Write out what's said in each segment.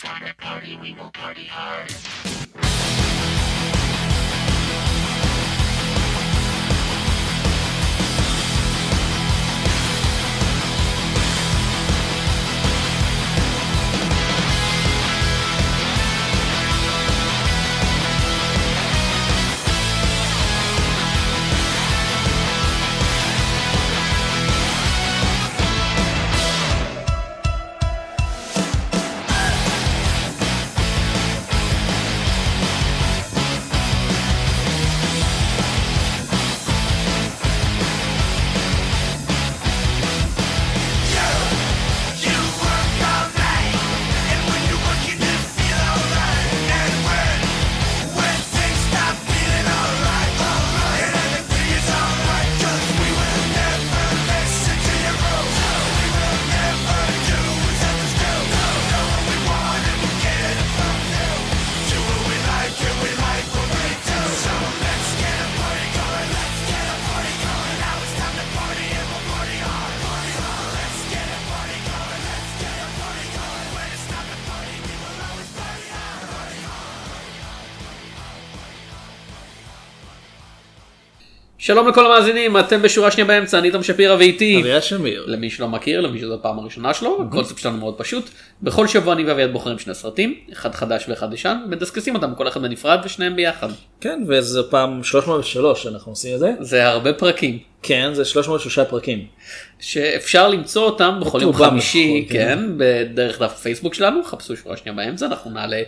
time party, we will party hard. שלום לכל המאזינים, אתם בשורה שנייה באמצע, אני תום שפירא ואיתי. אביעד שמיר. למי שלא מכיר, למי שזו הפעם הראשונה שלו, הקונספט שלנו מאוד פשוט. בכל שבוע אני ואביעד בוחרים שני סרטים, אחד חדש ואחד ישן, מדסקסים אותם כל אחד בנפרד ושניהם ביחד. כן, וזו פעם 303 שאנחנו עושים את זה. זה הרבה פרקים. כן, זה 303 פרקים. שאפשר למצוא אותם בכל יום חמישי, כן. בדרך דף הפייסבוק שלנו, חפשו שורה שנייה באמצע, אנחנו נעלה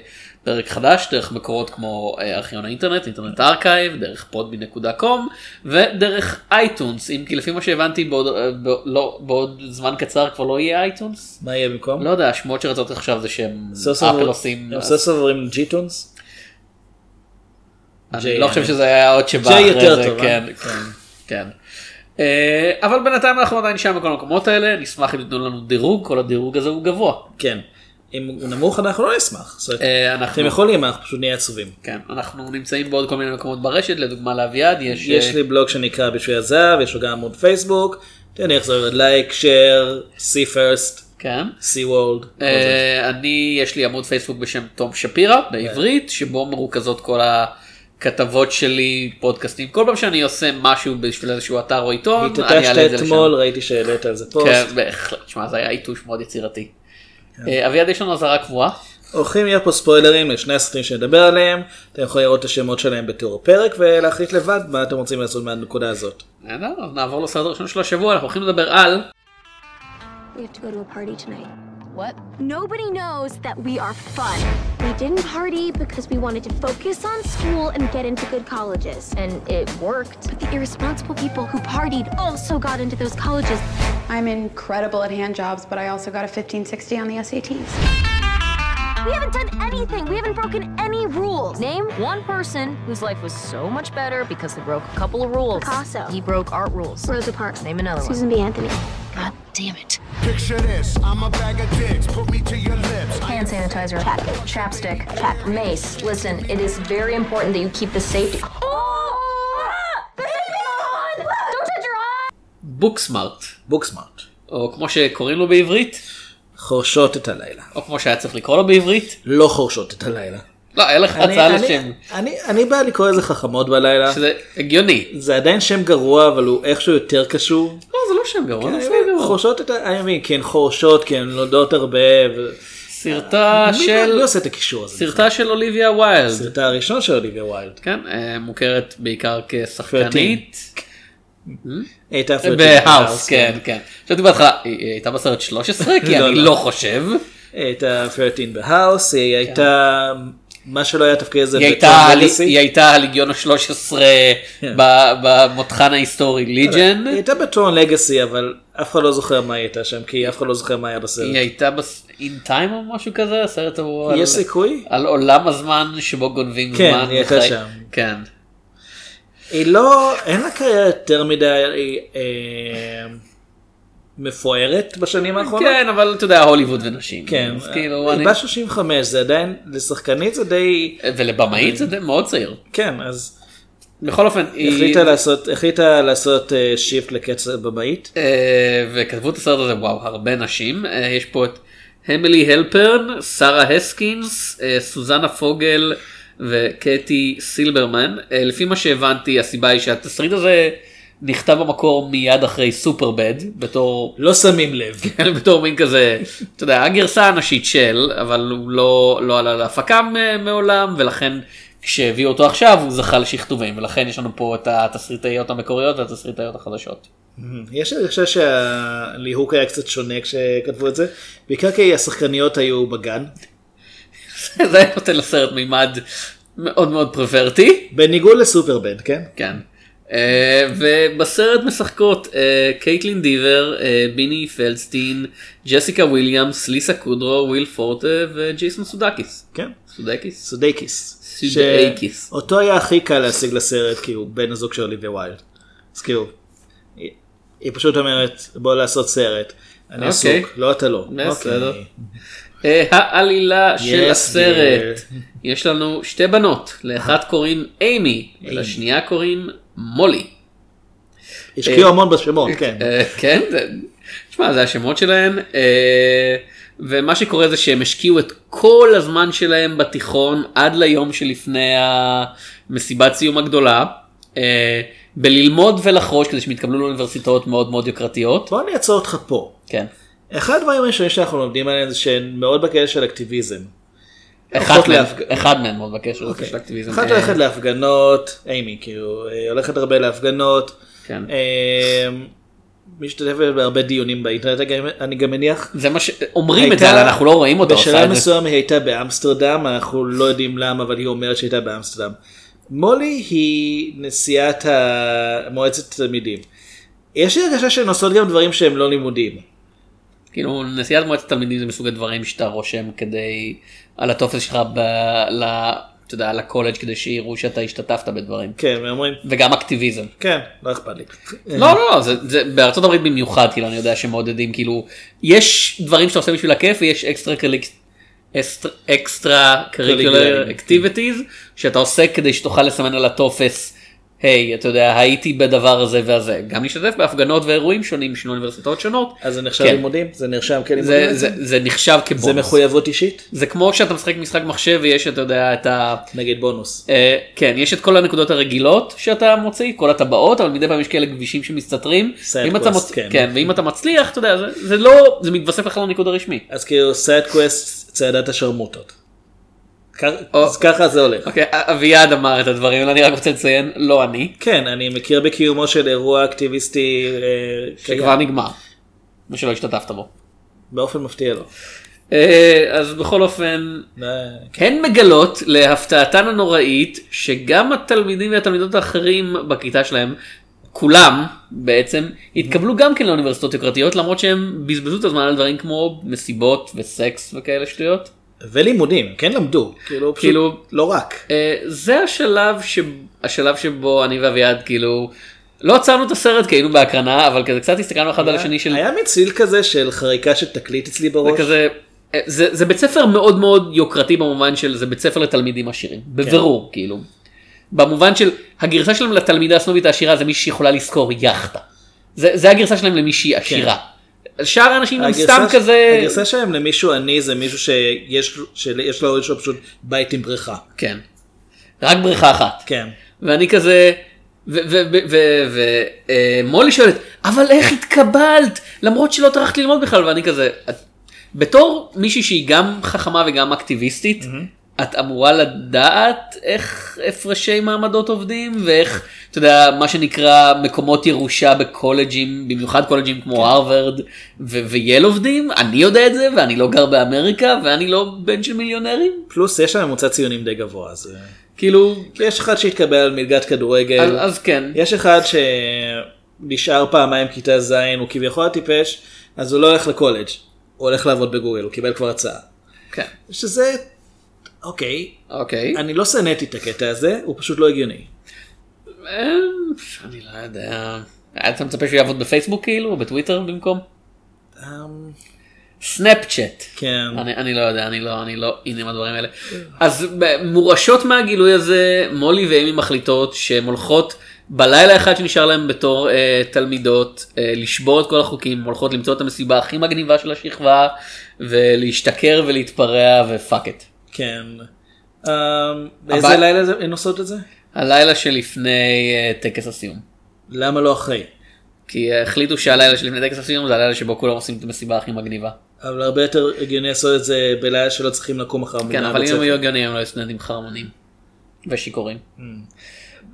פרק חדש דרך מקורות כמו אה, ארכיון האינטרנט, Internet Archive, דרך Podbean.com ודרך iTunes, אם כי לפי מה שהבנתי בעוד, אה, לא, בעוד זמן קצר כבר לא יהיה iTunes. מה יהיה במקום? לא יודע, השמועות שרצות עכשיו זה שהם אפל עושים, הם סוף עוברים ג'יTunes? אני לא חושב אני- שזה היה עוד שבא אחרי זה, אה? כן, כן, כן. אה, אבל בינתיים אנחנו עדיין שם בכל המקומות האלה, נשמח אם תיתנו לנו דירוג, כל הדירוג הזה הוא גבוה. כן. אם הוא נמוך אנחנו לא נשמח. אה, אנחנו, אתם יכולים, אנחנו פשוט נהיה עצובים. כן, אנחנו נמצאים בעוד כל מיני מקומות ברשת, לדוגמה לאביעד יש, יש אה, לי בלוג שנקרא בשביל הזהב, יש לו גם עמוד פייסבוק. תן לי לחזור לייק, שייר, see first, כן. זה. אה, אני, יש לי עמוד פייסבוק בשם תום שפירא בעברית, שבו מרוכזות כל הכתבות שלי, פודקאסטים, כל פעם שאני עושה משהו בשביל איזשהו אתר או עיתון, אני אעלה את זה התעטשת לשם. אתמול, ראיתי שהעלית על זה פוסט. כן, בהחלט, שמע, זה היה עיתוש מאוד יצירתי. אה, אביעד, יש לנו אזהרה קבועה. הולכים להיות פה ספוילרים לשני הסרטים שנדבר עליהם, אתם יכולים לראות את השמות שלהם בתיאור הפרק ולהחליט לבד מה אתם רוצים לעשות מהנקודה הזאת. בסדר, אז נעבור לסרט הראשון של השבוע, אנחנו הולכים לדבר על... We have to go to a party tonight. What? Nobody knows that we are fun. We didn't party because we wanted to focus on school and get into good colleges. And it worked. But the irresponsible people who partied also got into those colleges. I'm incredible at hand jobs, but I also got a 1560 on the SATs. We haven't done anything. We haven't broken any rules. Name one person whose life was so much better because they broke a couple of rules. Picasso. He broke art rules. Rosa Parks. Name another Susan B. Anthony. God damn it. Picture this, I'm a bag of dicks, put me to your lips. Hand sanitizer. Check. Chapstick. Check. Mace. Listen, it is very important that you keep the safety. Don't touch your eye! בוקסמארט, בוקסמארט. או כמו שקוראים לו בעברית, חורשות את הלילה. או כמו שהיה צריך לקרוא לו בעברית. לא חורשות את הלילה. לא, היה לך אני- הצעה אני- לשם, אני אני בא לקרוא לזה חכמות בלילה. שזה הגיוני. זה עדיין שם גרוע אבל הוא איכשהו יותר קשור. לא, זה לא שם גרוע, זה אני בסדר. חורשות את ה... אני מבין, כי הן חורשות, כי הן נולדות הרבה. ו- סרטה של... מי עושה את הקישור הזה? סרטה של אוליביה ויילד. סרטה הראשון של אוליביה ויילד. כן, אה, מוכרת בעיקר כשחקנית. הייתה ב-House, כן, כן. חשבתי בהתחלה, היא היא הייתה בסרט 13? כי לא, אני לא. לא חושב. הייתה 13 ב-House, היא הייתה מה שלא היה תפקיד הזה היא הייתה הליגיון ה-13 כן. במותחן ההיסטורי Legion. היא הייתה ב-Tron Legacy אבל אף אחד לא זוכר מה היא הייתה שם כי אף אחד לא זוכר מה היה בסרט. היא הייתה In Time או משהו כזה, הסרט ההוא. על- יש סיכוי? על עולם הזמן שבו גונבים כן, זמן. היא הייתה שם. כן. היא לא, אין לה קריירה יותר מדי אה, מפוארת בשנים האחרונות. כן, אבל אתה יודע, הוליווד ונשים. כן, אז כאילו, היא אני... בת 35 זה עדיין לשחקנית זה די ולבמאית זה די מאוד צעיר. כן אז בכל אופן, היא... החליטה לעשות החליטה לעשות shift לכסא הבמאית. אה, וכתבו את הסרט הזה, וואו, הרבה נשים. אה, יש פה את אמילי הלפרן, שרה הסקינס, אה, סוזנה פוגל וקטי סילברמן. אה, לפי מה שהבנתי הסיבה היא שהתסריט הזה נכתב במקור מיד אחרי סופרבד בתור לא שמים לב. בתור מין כזה, אתה יודע, הגרסה הנשית של, אבל הוא לא, לא עלה להפקה מעולם, ולכן כשהביאו אותו עכשיו הוא זכה לשכתובים, ולכן יש לנו פה את התסריטאיות המקוריות והתסריטאיות החדשות. יש לי חושב שהליהוק היה קצת שונה כשכתבו את זה, בעיקר כי השחקניות היו בגיל, זה היה נותן לסרט מימד מאוד מאוד פרוורטי, בניגוד ל-Superbad, כן? כן. אה, ובסרט משחקות אה, קייטלין דיבר, אה, ביני פלדסטיין, ג'סיקה וויליאמס, ליסה קודרו, וויל פורטה וג'ייסון סודקיס. כן. סודקיס? סודייקיס. סודייקיס. אותו היה הכי קל להשיג לסרט כי הוא בן הזוג של אוליביה ויילד. אז כאילו, היא- היא פשוט אומרת בוא לעשות סרט. אני אוקיי. עסוק, לא אתה לא. בסדר. אוקיי. אה, העלילה של הסרט. יש לנו שתי בנות, לאחת קוראים אימי, ולשנייה קוראים מולי. השקיעו המון בשמות, כן. אה, כן, זה- תשמע, זה השמות שלהן. אה, ומה שקורה זה שהם השקיעו את כל הזמן שלהם בתיכון עד ליום שלפני המסיבת סיום הגדולה. אה, בללמוד ולחרוש כדי שהם יתקבלו לאוניברסיטאות מאוד מאוד יוקרתיות. בוא אני אעצור אותך פה. כן. אחד הדברים הראשונים שאנחנו לומדים עליהם זה שהן מאוד בקטע של אקטיביזם. אחד מהם, להפג- אחד מהם מאוד בקשר אוקיי. של אקטיביזם. אחת אה, הולכת להפגנות, אימי כאילו, אה, הולכת הרבה להפגנות, כן. אה, משתתפת בהרבה דיונים באינטרנט אני גם- מניח. זה מה שאומרים את זה, הייתה- אבל אנחנו לא רואים אותה בשלב. מסוים היא הייתה באמסטרדם, אנחנו לא יודעים למה, אבל היא אומרת שהייתה באמסטרדם. מולי היא נשיאת מועצת התלמידים. יש לי הרגשה שהן עושות גם דברים שהם לא לימודים. כאילו נשיאת מועצת תלמידים זה מסוג הדברים שאתה רושם כדי על הטופס שלך ב... ל... אתה יודע, לקולג' כדי שיראו שאתה השתתפת בדברים. כן, הם אומרים, וגם אקטיביזם. כן, לא אכפת לי. לא לא לא זה, זה בארצות הברית במיוחד כאילו אני יודע שמעודדים כאילו יש דברים שאתה עושה בשביל הכיף ויש אקסטרה extracurricular. activities שאתה עושה כדי שתוכל לסמן על הטופס. היי אתה יודע הייתי בדבר הזה והזה גם להשתתף בהפגנות ואירועים שונים של אוניברסיטאות שונות אז זה נחשב כן. לימודים? זה נרשם כלימודים? זה, בעצם? זה, זה נחשב כבונוס. זה מחויבות אישית? זה כמו שאתה משחק משחק מחשב ויש אתה יודע את ה... נגיד בונוס. אה, כן יש את כל הנקודות הרגילות שאתה מוציא כל הטבעות אבל מדי פעם יש כאלה כבישים שמסתתרים. אתה quest, מוצ... כן. כן. ואם אתה מצליח אתה יודע זה, זה לא זה מתווסף לך לניקוד הרשמי. אז כאילו side quest צעדת השרמוטות. אז ככה זה הולך. אוקיי אביעד אמר את הדברים אני רק רוצה לציין לא אני כן, אני מכיר בקיומו של אירוע אקטיביסטי אה, שכבר נגמר. ושלא השתתפת בו. באופן מפתיע לא. אה, אז בכל אופן אה, הן מגלות להפתעתן הנוראית שגם התלמידים והתלמידות האחרים בכיתה שלהם כולם בעצם התקבלו גם כן לאוניברסיטאות יוקרתיות למרות שהם בזבזו את הזמן על דברים כמו מסיבות וסקס וכאלה שטויות. ולימודים, כן למדו. כאילו, פשוט כאילו- לא רק. אה, זה השלב, ש... השלב שבו אני ואביעד כאילו לא עצרנו את הסרט כי היינו בהקרנה אבל כזה קצת הסתכלנו אחד על השני של היה מציל כזה של חריקה של תקליט אצלי זה בראש. כזה אה, זה, זה בית ספר מאוד מאוד יוקרתי במובן של זה בית ספר לתלמידים עשירים בבירור כאילו. במובן של הגרסה שלהם לתלמידה הסנובית העשירה זה מישהי שיכולה לשכור יכטה. זה, זה הגרסה שלהם למישהי עשירה. שאר האנשים הם סתם ש- כזה הגרסה שלהם למישהו עני זה מישהו שיש שיש לו יש לו פשוט בית עם בריכה. כן. רק בריכה אחת. כן. ואני כזה ומולי שואלת אבל איך התקבלת למרות שלא טרחת ללמוד בכלל ואני כזה "את- בתור מישהי שהיא גם חכמה וגם אקטיביסטית את אמורה לדעת איך הפרשי מעמדות עובדים ואיך אתה יודע מה שנקרא מקומות ירושה בקולג'ים במיוחד קולג'ים כמו הרווארד ו- וייל עובדים. אני יודע את זה ואני לא גר באמריקה ואני לא בן של מיליונרים. פלוס יש שם ממוצע ציונים די גבוה אז אה, כאילו יש אחד שהתקבל על מלגת כדורגל. אז, אז כן. יש אחד שנשאר פעמיים כיתה ז' הוא כביכול טיפש אז הוא לא הולך לקולג' הוא הולך לעבוד בגוגל הוא קיבל כבר הצעה. כן. שזה אוקיי אוקיי. אני לא שנאתי את הקטע הזה הוא פשוט לא הגיוני. אה, אני לא יודע. אתה מצפה שהוא יעבוד בפייסבוק כאילו או בטוויטר במקום? אמ, סנאפצ'אט. כן. אני, אני לא יודע, אני לא, אני לא הנה עם הדברים האלה. אז מורשות מהגילוי הזה, מולי ואמי מחליטות שהן הולכות בלילה אחד שנשאר להם בתור אה, תלמידות, אה, לשבור את כל החוקים, הולכות למצוא את המסיבה הכי מגניבה של השכבה, ולהשתכר ולהתפרע ופאק את. כן. אמ, באיזה הבא- לילה זה- הן עושות את זה? הלילה שלפני אה, טקס הסיום. למה לא אחרי? כי החליטו שהלילה שלפני טקס הסיום זה הלילה שבו כולם עושים את המסיבה הכי מגניבה. אבל הרבה יותר הגיוני לעשות את זה בלילה שלא צריכים לקום אחר כן, מוקדם אבל אם הם. היו הגיוניים הם לא היו סטודנטים חרמנים. ושיכורים.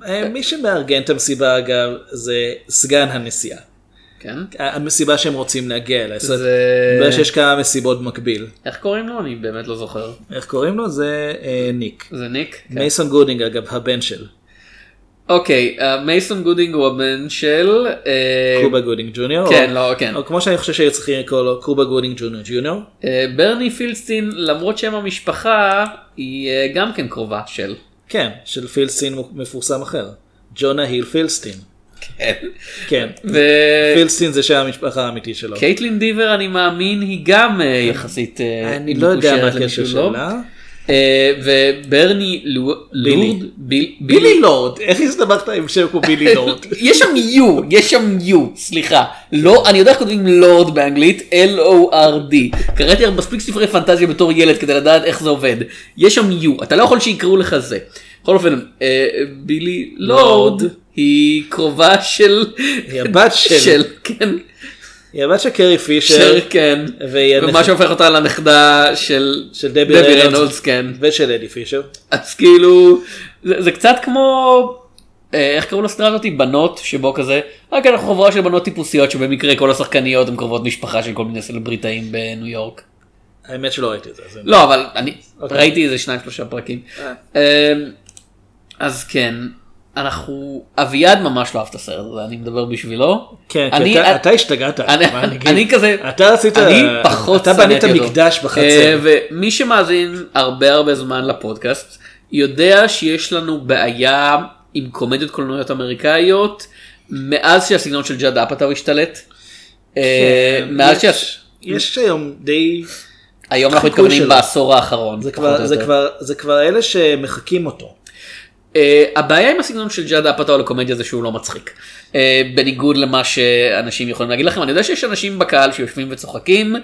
אה, מי שמארגן את המסיבה אגב זה סגן הנשיאה. כן? המסיבה שהם רוצים להגיע אליה. זה... מתברר שיש כמה מסיבות במקביל. איך קוראים לו? אני באמת לא זוכר. איך קוראים לו? זה אה, ניק. זה ניק? כן. מייסון גודינג אגב, הבן של אוקיי, אה, מייסון גודינג הוא הבן של... אה, קובה גודינג ג'וניור. כן, או- לא, כן. או כמו שאני חושב שהיו צריכים לקרוא לו קובה גודינג ג'וניור ג'וניור. אה, ביני פלדסטיין, למרות שם המשפחה, היא אה, גם כן קרובה של. כן, של פלדסטיין מפורסם אחר. ג'ונה היל פילסטין. כן. כן. פילסטין זה שם המשפחה האמיתי שלו. דיבר, אני מאמין, היא גם אה, יחסית אה, אני לא יודע מה הקשר לא? שלה. אה, וברני לו- לורד, ביל- בילי לורד, איך הסתבכת עם שם כמו בילי לורד? יש שם יו, יש שם יו, סליחה. לא, אני יודע איך כותבים לורד באנגלית, L-O-R-D. קראתי מספיק ספרי פנטזיה בתור ילד כדי לדעת איך זה עובד. יש שם יו, אתה לא יכול שיקראו לך זה. בכל אופן, בילי לורד. היא קרובה של... היא הבת של- של, כן. היא הבת של קרי פישר של, כן. והיא ומה שהופך אותה לנכדה של... של דבי. ריינולדס, כן. ושל אדי פישר. אז כאילו זה, זה קצת כמו אה, איך קראו לסדרה הזאתי בנות שבו כזה רק אנחנו חבורה של בנות טיפוסיות שבמקרה כל השחקניות הן קרובות משפחה של כל מיני סלבריטאים בניו יורק. האמת שלא ראיתי את זה. לא אבל אני אוקיי. ראיתי איזה שניים שלושה פרקים. אה, אז כן אנחנו אביעד ממש לא אהב את הסרט הזה אני מדבר בשבילו. כן, אני- כי אתה- אתה השתגעת. אני- אני? אני כזה, אתה רצית, אני פחות אתה בנית. מקדש בחצר. אה, ומי שמאזין הרבה הרבה זמן לפודקאסט יודע שיש לנו בעיה עם קומדיות קולנועיות אמריקאיות מאז שהסגנון של ג'אד אפאטאו השתלט. אה, כן, מאז שה... יש- היום די, היום אנחנו מתכוונים. בעשור האחרון. זה כבר- זה. כבר- זה כבר אלה שמחקים אותו. אה, הבעיה עם הסגנון של ג'אד אפאטאו לקומדיה זה שהוא לא מצחיק. אה, בניגוד למה שאנשים יכולים להגיד לכם, אני יודע שיש אנשים בקהל שיושבים וצוחקים,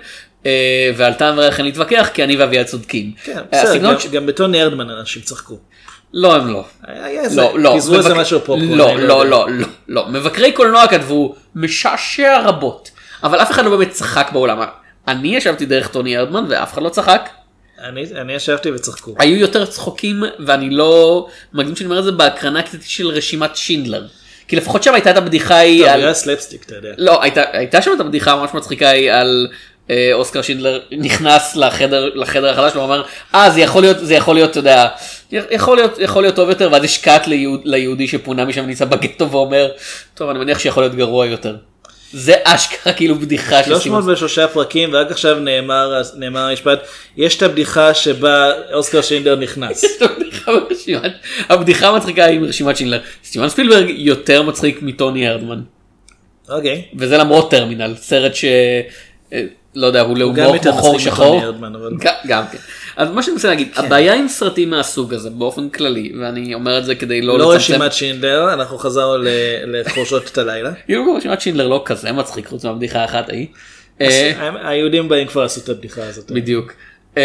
אה, ועל טעם אין להתווכח, כי אני ואביעד צודקים. כן, בסדר, גם- ש- גם בטוני ארדמן אנשים צחקו. לא הם לא. היה איזה, לא, לא, פיזרו איזה מבק- משהו פופקורן. לא, לא, יודע. לא, לא, לא. מבקרי קולנוע כתבו משעשע רבות, אבל אף אחד לא באמת צחק באולם. אני ישבתי דרך טוני ארדמן ואף אחד לא צחק. אני אני ישבתי וצחקו. היו יותר צחוקים ואני לא מגזים שאני אומר את זה בהקרנה קצת של רשימת שינדלר. כי לפחות שם הייתה את הבדיחה היא טוב, על... היה סלפסטיק, אתה יודע. לא, הייתה, הייתה שם את הבדיחה הממש מצחיקה היא על אה, אוסקר שינדלר נכנס לחדר, לחדר החדש ואומר, אה זה יכול להיות, זה יכול להיות, אתה יודע, יכול להיות, יכול להיות טוב יותר, ואז יש קאט ליהוד, ליהודי שפונה משם ונמצא בגטו ואומר, טוב אני מניח שיכול להיות גרוע יותר. זה אשכרה כאילו בדיחה שעושים. 303 פרקים ורק עכשיו נאמר נאמר המשפט יש את הבדיחה שבה אוסקר שינדלר נכנס. יש לו בדיחה ברשימת, הבדיחה המצחיקה היא מרשימת שינדלר. סטיבן ספילברג יותר מצחיק מטוני הרדמן. אוקיי. וזה למרות טרמינל, סרט ש... אה, לא יודע, הוא להומור כמו חור שחור. גם כן. אז מה שאני מנסה להגיד, הבעיה עם סרטים מהסוג הזה באופן כללי, ואני אומר את זה כדי לא לא לצמצם, רשימת שינדלר אנחנו חזרנו לחורשות את הלילה. כאילו רשימת שינדלר לא כזה מצחיק חוץ מהבדיחה האחת ההיא. אה, היהודים באים כבר עשו את הבדיחה הזאת. בדיוק. Uh,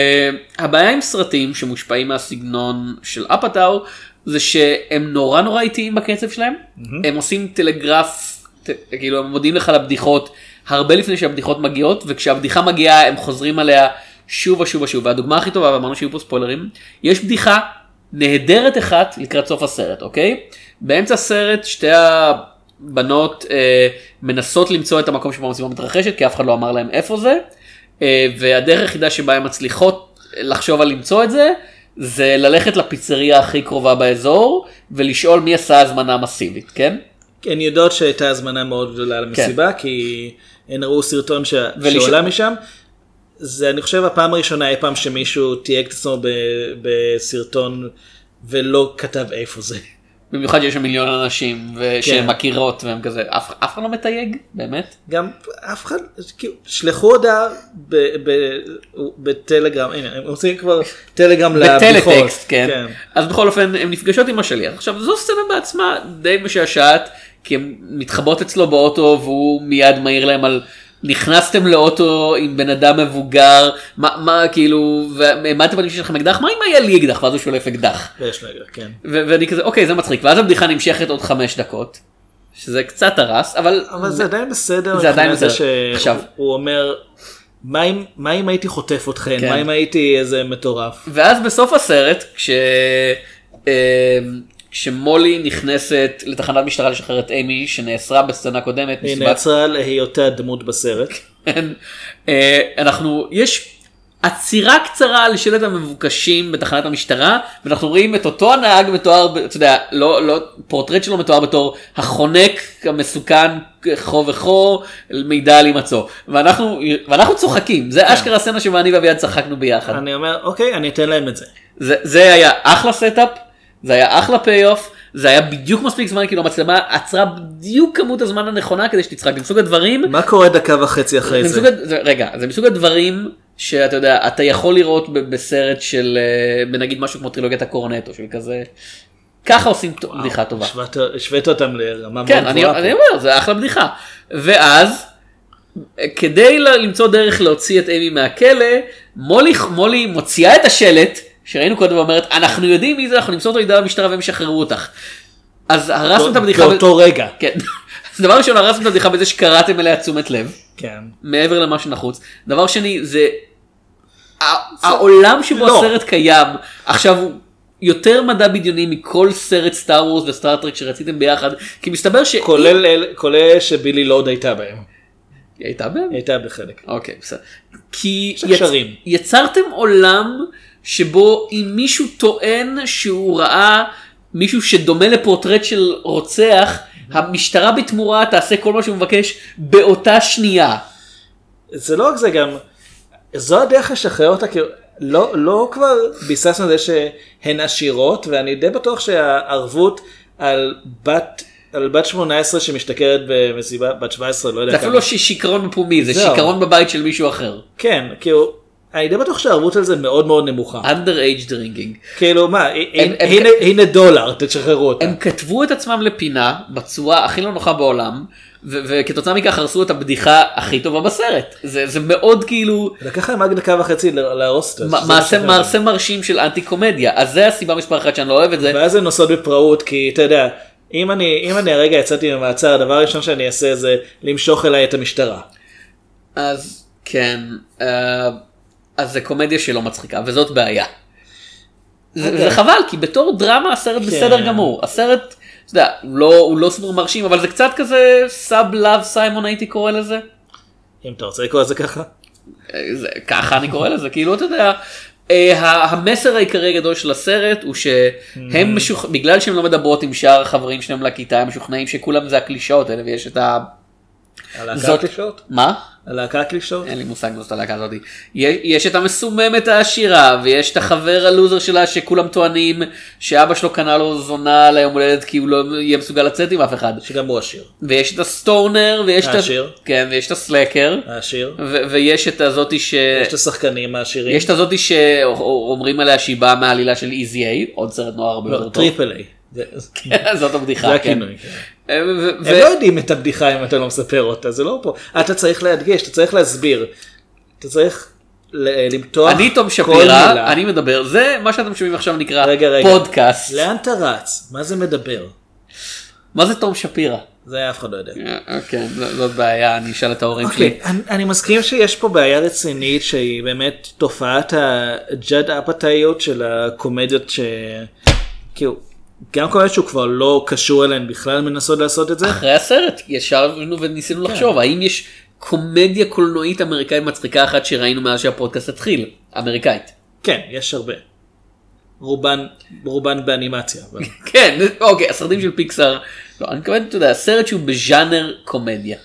הבעיה עם סרטים שמושפעים מהסגנון של אפאטאו זה שהם נורא נורא איטיים בקצב שלהם. הם עושים טלגרף, ת, כאילו הם מודיעים לך לבדיחות הרבה לפני שהבדיחות מגיעות וכשהבדיחה מגיעה הם חוזרים עליה שוב ושוב ושוב. והדוגמה הכי טובה ואמרנו שיהיו פה ספוילרים יש בדיחה נהדרת אחת לקראת סוף הסרט אוקיי? באמצע הסרט שתי הבנות אה, מנסות למצוא את המקום שבו המסיבה מתרחשת כי אף אחד לא אמר להם איפה זה. אה, והדרך היחידה שבה הן מצליחות לחשוב על למצוא את זה, זה ללכת לפיצריה הכי קרובה באזור ולשאול מי עשה הזמנה מסיבית, כן? הן יודעות שהייתה הזמנה מאוד גדולה למסיבה כי הן ראו סרטון ש- ולשאול- שעולה משם. זה אני חושב הפעם הראשונה אי פעם שמישהו תייג את עצמו בסרטון ולא כתב איפה זה. במיוחד שיש שם מיליון אנשים ו- כן. שמכירות והם כזה אף אף אחד לא מתייג באמת גם אף אחד, כאילו, שלחו הודעה ב- ב- בטלגרם, הנה, הם עושים כבר טלגרם לבדיחות. בטלטקסט כן אז בכל אופן הן נפגשות עם השליח עכשיו זו סצנה בעצמה די משעשעת כי הן מתחבאות אצלו באוטו והוא מיד מעיר להם על. נכנסתם לאוטו עם בן אדם מבוגר מה מה כאילו והעמדתם בנים שלכם אקדח מה אם היה לי אקדח ואז הוא שולף אקדח ויש לה, כן. ו- ואני כזה אוקיי זה מצחיק ואז הבדיחה נמשכת עוד חמש דקות שזה קצת הרס אבל אבל זה עדיין בסדר. זה עדיין בסדר. שהוא- עכשיו- הוא אומר, מה אם- מה אם הייתי חוטף אתכן? כן. מה אם הייתי איזה מטורף? ואז בסוף הסרט כש... כשמולי נכנסת לתחנת משטרה לשחרר את אימי שנאסרה בסצנה קודמת. היא מסיבת- נעצרה להיותה דמות בסרט. כן. אה, אנחנו יש עצירה קצרה על שלט המבוקשים בתחנת המשטרה ואנחנו רואים את אותו הנהג מתואר אתה יודע לא לא פורטרט שלו מתואר בתור החונק המסוכן חו וחו מידע על הימצאו ואנחנו ואנחנו צוחקים זה אשכרה הסצנה שבה אני ואביעד צחקנו ביחד אני אומר, אוקיי, אני אתן להם את זה. זה, זה היה אחלה setup, זה היה אחלה pay off, זה היה בדיוק מספיק זמן כאילו המצלמה עצרה בדיוק כמות הזמן הנכונה כדי שתצחק, זה מסוג הדברים, מה קורה דקה וחצי אחרי זה זה? רגע, זה מסוג הדברים שאתה יודע, אתה יכול לראות בסרט של אה, בנגיד משהו כמו טרילוגיית ה-Cornetto של כזה, ככה עושים ט- בדיחה טובה. השווית- אותם לרמה כן, מאוד אני, גבוהה. אני פה. אומר, זה אחלה בדיחה. ואז, כדי למצוא דרך להוציא את אימי מהכלא, מולי, מולי מוציאה את השלט, שראינו קודם ואומרת, אנחנו יודעים מי זה, אנחנו נמסור אותו לידי המשטרה והם ישחררו אותך. אז הרסנו את הבדיחה, ב- באותו רגע. כן. אז דבר ראשון, הרסנו את הבדיחה בזה שקראתם אליה תשומת לב, כן. מעבר למה שנחוץ. דבר שני, זה... העולם שבו לא. הסרט קיים, עכשיו הוא... יותר מדע בדיוני מכל סרט סטאר וורס וסטארטרק שרציתם ביחד כי מסתבר ש... כולל כולל שבילי לוד הייתה בהם. היא הייתה בהם? היא הייתה בחלק. אוקיי בסדר. כי. יצרתם עולם שבו אם מישהו טוען שהוא ראה מישהו שדומה לפורטרט של רוצח, המשטרה בתמורה תעשה כל מה שהוא מבקש באותה שנייה. זה לא רק זה גם, זו הדרך לשחרר אותה, כאילו, לא, לא כבר ביססנו על זה שהן עשירות, ואני די בטוח שהערבות על בת, על בת 18 שמשתכרת במסיבה, בת 17, לא יודע זה אפילו לא שיכרון בפומי, זה. שיכרון בבית של מישהו אחר. כן, כאילו, אני די בטוח שהערבות על זה מאוד מאוד נמוכה. underage drinking. כאילו, מה, הם- הם- הנה, הנה דולר, תשחררו אותה. הם כתבו את עצמם לפינה בצורה הכי לא נוחה בעולם, וכתוצאה מכך הרסו את הבדיחה הכי טובה בסרט. זה, זה מאוד כאילו לקח להם רק דקה וחצי להרוס את זה. מעשה, מרשים של אנטי קומדיה. אז זה הסיבה מספר אחת שאני לא אוהב את זה. ואז הן נוסעות בפראות, כי אתה יודע, אם אני, אם אני הרגע יצאתי ממעצר, הדבר הראשון שאני אעשה זה למשוך אליי את המשטרה. אז כן, אה, אז זה קומדיה שלא מצחיקה, וזאת בעיה. זה, אוקיי. זה חבל, כי בתור דרמה הסרט בסדר גמור. הסרט, אתה יודע, לא, הוא לא סופר מרשים, אבל זה קצת כזה sub Love, Simon הייתי קורא לזה. אם אתה רוצה לקרוא לזה ככה. אה, זה, ככה אני קורא לזה, כאילו אתה יודע. אה, המסר העיקרי הגדול של הסרט הוא שהם משוכ... בגלל שהם לא מדברות עם שאר החברים שלהם לכיתה הם משוכנעים שכולם זה הקלישאות האלה ויש את ה... הלהקה הקלישאות? מה? הלהקה הקלישאות? אין לי מושג מה זאת הלהקה הזאת. יש, את המסוממת העשירה, ויש את החבר הלוזר שלה שכולם טוענים שאבא שלו קנה לו זונה ליום הולדת כי הוא לא יהיה מסוגל לצאת עם אף אחד. שגם הוא עשיר. ויש את הסטונר, ויש את, העשיר. כן, ויש את הסלקר, העשיר. ויש את הזאתי ש... יש את השחקנים העשירים. יש את הזאתי שאומרים עליה שהיא באה מהעלילה של Easy A, עוד סרט נוער הרבה יותר לא, טוב. Triple A. זאת הבדיחה, זה כן. כן. ו- ו- הם לא יודעים את הבדיחה אם אתה לא מספר אותה, זה לא פה. אתה צריך להדגיש, אתה צריך להסביר. אתה צריך ל- למתוח אני תום שפירא. אני מדבר, זה מה שאתם שומעים עכשיו נקרא רגע, רגע. פודקאסט. לאן אתה רץ? מה זה מדבר? מה זה תום שפירא? זה אף אחד לא יודע. אה, ז- זאת בעיה, אני אשאל את ההורים שלי. אוקיי, אני, אני מסכים שיש פה בעיה רצינית שהיא באמת תופעת הג'אד אפתאיות של הקומדיות ש... כאילו, גם קומדיות שהוא כבר לא קשור אליהן בכלל מנסות לעשות את זה. אחרי הסרט ישבנו וניסינו כן. לחשוב האם יש קומדיה קולנועית אמריקאית מצחיקה אחת שראינו מאז שהפודקאסט התחיל, אמריקאית. כן, יש הרבה. רובן, רובן באנימציה. אבל... כן, אוקיי, הסרטים של פיקסאר, לא, אני מתכוון, אתה יודע, סרט שהוא בז'אנר קומדיה.